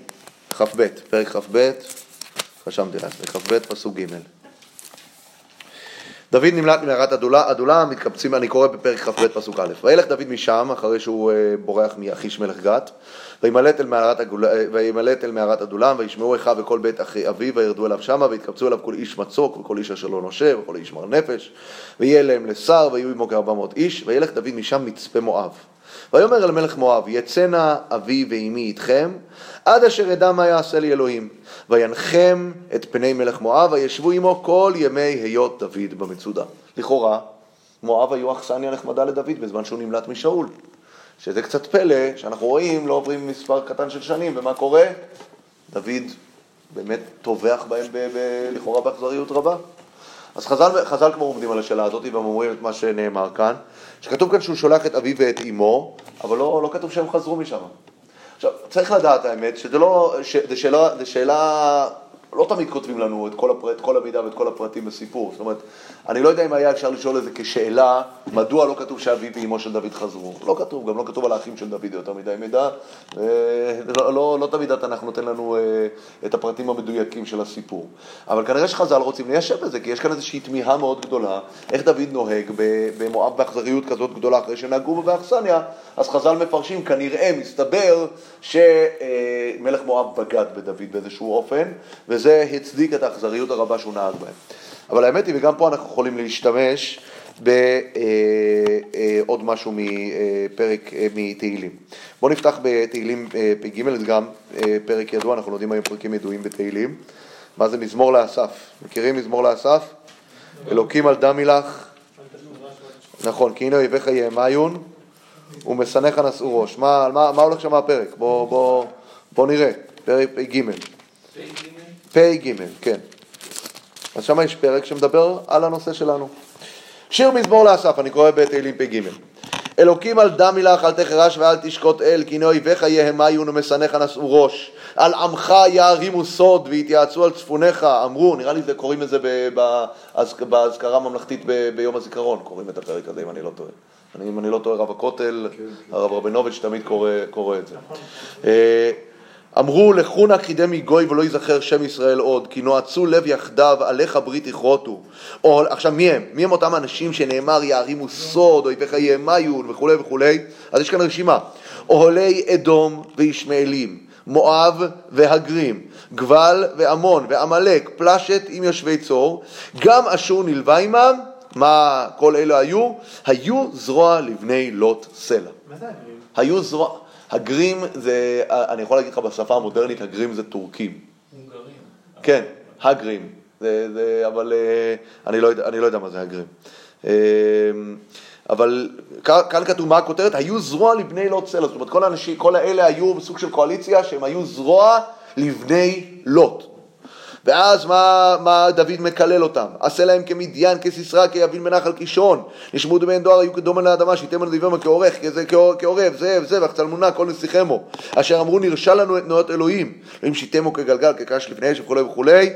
כ"ב, פרק כ"ב, רשמתי לעצמי, כ"ב פסוק ג'. דוד נמלט ממערת עדולה, עדולה מתקבצים, אני קורא בפרק כ"ב פסוק א', וילך דוד משם, אחרי שהוא אה, בורח מאחיש מלך גת, וימלט אל מערת, הגולה- אה, וימלט אל עדולם, וישמעו אחיו וכל בית אחי אביו, וירדו אליו שמה, ויתקבצו אליו כל איש מצוק, וכל איש אשר לא נושר, וכל איש מר נפש, ויהיה להם לשר, ויהיו עמו כארבע מאות איש, וילך דוד משם מצפה מואב. ויאמר אל מלך מואב, יצאנה אבי ואמי איתכם, עד אשר אדע מה יעשה לי אלוהים. וינחם את פני מלך מואב, וישבו עמו כל ימי היות דוד במצודה. לכאורה, מואב היו אכסניה נחמדה לדוד בזמן שהוא נמלט משאול. שזה קצת פלא, שאנחנו רואים, לא עוברים מספר קטן של שנים, ומה קורה? דוד באמת טובח בהם ב- ב- לכאורה באכזריות רבה. אז חז"ל, חז"ל כבר עומדים על השאלה הזאת, והם אומרים את מה שנאמר כאן, שכתוב כאן שהוא שולח את אביו ואת אמו, אבל לא, לא כתוב שהם חזרו משם. עכשיו, צריך לדעת האמת, שזה לא, ש, זה שאלה, שאלה, לא תמיד כותבים לנו את כל, הפרט, כל המידע ואת כל הפרטים בסיפור. זאת אומרת, אני לא יודע אם היה אפשר לשאול את כשאלה, מדוע לא כתוב שאביו ואמו של דוד חזרו. לא כתוב, גם לא כתוב על האחים של דוד יותר מדי מידע. ולא, לא, לא תמיד התנ"ך נותן לנו אה, את הפרטים המדויקים של הסיפור. אבל כנראה שחז"ל רוצים ליישב את זה, כי יש כאן איזושהי תמיהה מאוד גדולה, איך דוד נוהג במואב באכזריות כזאת גדולה אחרי שנהגו בו באכסניה, אז חז"ל מפרשים, כנראה, מסתבר, שמלך מואב בגד בדוד באיזשהו אופן, וזה הצדיק את האכזריות הרבה שהוא נהג בהם. אבל האמת היא, וגם פה אנחנו יכולים להשתמש בעוד משהו מפרק, אה, מתהילים. בואו נפתח בתהילים אה, פ"ג, זה גם אה, פרק ידוע, אנחנו לומדים היום פרקים ידועים בתהילים. מה זה מזמור לאסף? מכירים מזמור לאסף? אלוקים על דם מילך. נכון, כי הנה אויביך יהמיון ומשנאיך נשאו ראש. מה, על מה, מה הולך שם הפרק? בואו בוא, בוא נראה, פרק פ"ג. פ"ג, כן. אז שם יש פרק שמדבר על הנושא שלנו. שיר מזמור לאסף, אני קורא בתהילים פ"ג. אלוקים על דם מילך אל תחרש ואל תשקוט אל, כי הנה אויביך יהמיון ומשנאיך נשאו ראש. על עמך יערימו סוד ויתייעצו על צפוניך, אמרו, נראה לי זה קוראים את זה באזכרה הממלכתית ביום הזיכרון, קוראים את הפרק הזה אם אני לא טועה. אני, אם אני לא טועה, רב הכותל, הרב רבינוביץ' תמיד קורא, קורא את זה. אמרו לכו נא קידם מגוי ולא ייזכר שם ישראל עוד, כי נועצו לב יחדיו, עליך ברית יכרותו. או, עכשיו מי הם? מי הם אותם אנשים שנאמר יערימו סוד, אויביך יהמיון וכולי וכולי? אז יש כאן רשימה. אוהלי אדום וישמעאלים, מואב והגרים, גבל ועמון ועמלק, פלשת עם יושבי צור, גם אשור נלווה עמם, מה כל אלה היו? היו זרוע לבני לוט סלע. מה זה הגרים? היו זרוע, הגרים זה, אני יכול להגיד לך בשפה המודרנית, הגרים זה טורקים. הונגרים. כן, הגרים, זה, זה, אבל אה, אני לא, יודע, אני לא יודע מה זה הגרים. אה, אבל כאן כאן כתוב מה הכותרת, היו זרוע לבני לוט סלע, זאת אומרת כל האנשים, כל האלה היו בסוג של קואליציה שהם היו זרוע לבני לוט. ואז מה, מה דוד מקלל אותם? עשה להם כמדיין, כסיסרא, כיבין מנחל קישון. נשמעו דמיין דואר, היו כדומן לאדמה, שיתם על דבימה כעורך, כעורב, זאב, זבח, צלמונה, כל נסיכמו. אשר אמרו נרשע לנו את תנועות אלוהים. אלוהים שיתמו כגלגל, כקש לפני אש וכולי וכולי.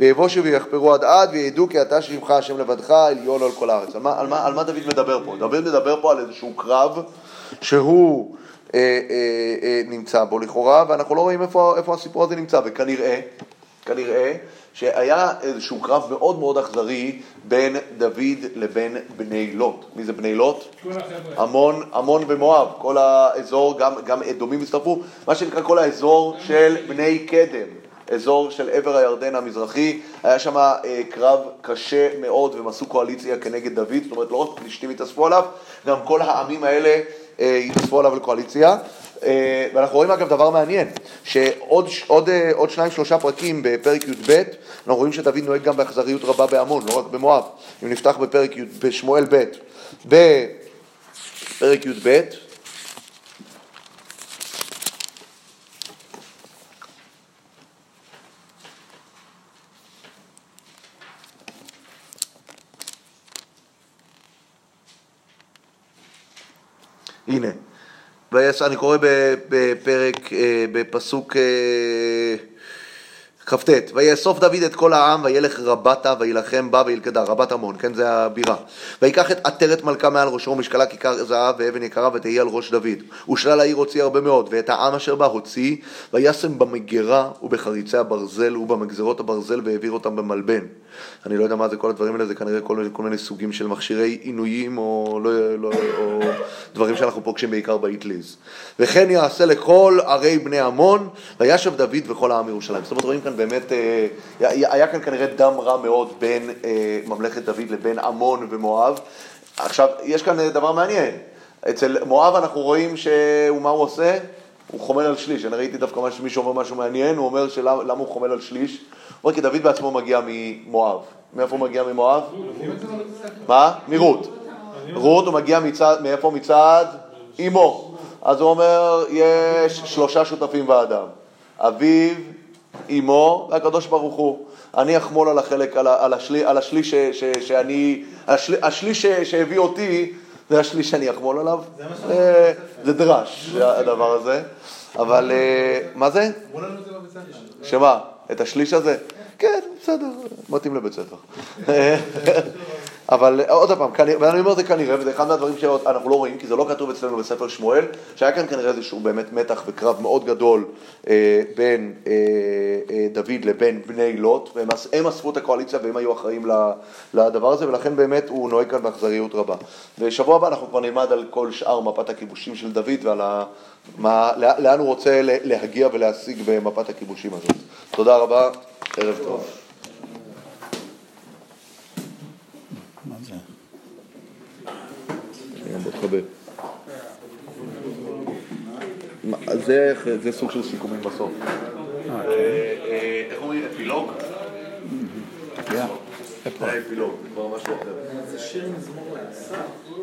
ויבושו ויחפרו עד עד, וידעו כי אתה שמך השם לבדך, עליון על כל הארץ. על מה, על, מה, על מה דוד מדבר פה? דוד מדבר פה על איזשהו קרב שהוא אה, אה, אה, נמצא בו לכאורה, ואנחנו לא רואים איפה, איפה הסיפור הזה נמצא, וכנראה, כנראה שהיה איזשהו קרב מאוד מאוד אכזרי בין דוד לבין בני לוט. מי זה בני לוט? המון, המון במואב, כל האזור, גם, גם אדומים הצטרפו, מה שנקרא כל האזור של בני קדם, אזור של עבר הירדן המזרחי, היה שם אה, קרב קשה מאוד והם עשו קואליציה כנגד דוד, זאת אומרת לא רק פלישתים התאספו עליו, גם כל העמים האלה אה, התאספו עליו לקואליציה. אה, ואנחנו רואים אגב דבר מעניין, שעוד עוד, אה, עוד שניים שלושה פרקים בפרק י"ב, אנחנו רואים שדוד נוהג גם באכזריות רבה בעמון, לא רק במואב. אם נפתח בפרק י' בשמואל ב', בפרק י"ב, הנה, אני קורא בפרק, אה, בפסוק אה, כ"ט, ויאסוף דוד את כל העם, וילך רבתה, וילחם בה וילכדה, רבת עמון, כן, זה הבירה. ויקח את עטרת מלכה מעל ראשו, ומשקלה כיכר זהב ואבן יקרה, ותהי על ראש דוד. ושלל העיר הוציא הרבה מאוד, ואת העם אשר בה הוציא, וישם במגירה ובחריצי הברזל ובמגזרות הברזל, והעביר אותם במלבן. אני לא יודע מה זה כל הדברים האלה, זה כנראה כל מיני, כל מיני סוגים של מכשירי עינויים, או, לא, לא, או דברים שאנחנו פוגשים בעיקר באטליז. וכן יעשה לכל ערי בני עמון, וישב דוד וכל העם ירושלים. זאת אומרת, רואים כאן באמת, אה, היה כאן כנראה דם רע מאוד בין אה, ממלכת דוד לבין עמון ומואב. עכשיו, יש כאן אה, דבר מעניין. אצל מואב אנחנו רואים שמה הוא עושה? הוא חומל על שליש. אני ראיתי דווקא מישהו אומר משהו מעניין, הוא אומר שלמה הוא חומל על שליש? הוא אומר כי דוד בעצמו מגיע ממואב. מאיפה הוא מגיע ממואב? מה? מרות. רות הוא מגיע מצד, מאיפה? מצד אמו. אז הוא אומר, יש שלושה שותפים באדם. אביו, אמו והקדוש ברוך הוא. אני אחמול על החלק, על, על, השלי, על השליש ש, ש, שאני, השל, השליש ש, שהביא אותי, זה השליש שאני אחמול עליו. זה, זה דרש, הדבר הזה. אבל אה, מה זה? אמרו לנו את זה בבית ספר. שמה? את השליש הזה? כן, בסדר, מתאים לבית ספר. אבל עוד פעם, כנראה- ואני אומר את זה כנראה, וזה אחד מהדברים שאנחנו לא רואים, כי זה לא כתוב אצלנו בספר שמואל, שהיה כאן כנראה איזשהו באמת מתח וקרב מאוד גדול אה, בין אה, אה, דוד לבין בני לוט, והם הם אספו את הקואליציה והם היו אחראים לדבר הזה, ולכן באמת הוא נוהג כאן באכזריות רבה. ושבוע הבא אנחנו כבר נלמד על כל שאר מפת הכיבושים של דוד ועל ה... מה, לא- לאן הוא רוצה להגיע ולהשיג במפת הכיבושים הזאת. תודה רבה, ערב טוב. מה זה? בוא תחבר. זה, זה סוג של סיכומים בסוף. אה, כן. אה, איך אומרים? אפילוג? Yeah. זה האפילוג, זה כבר משהו אחר.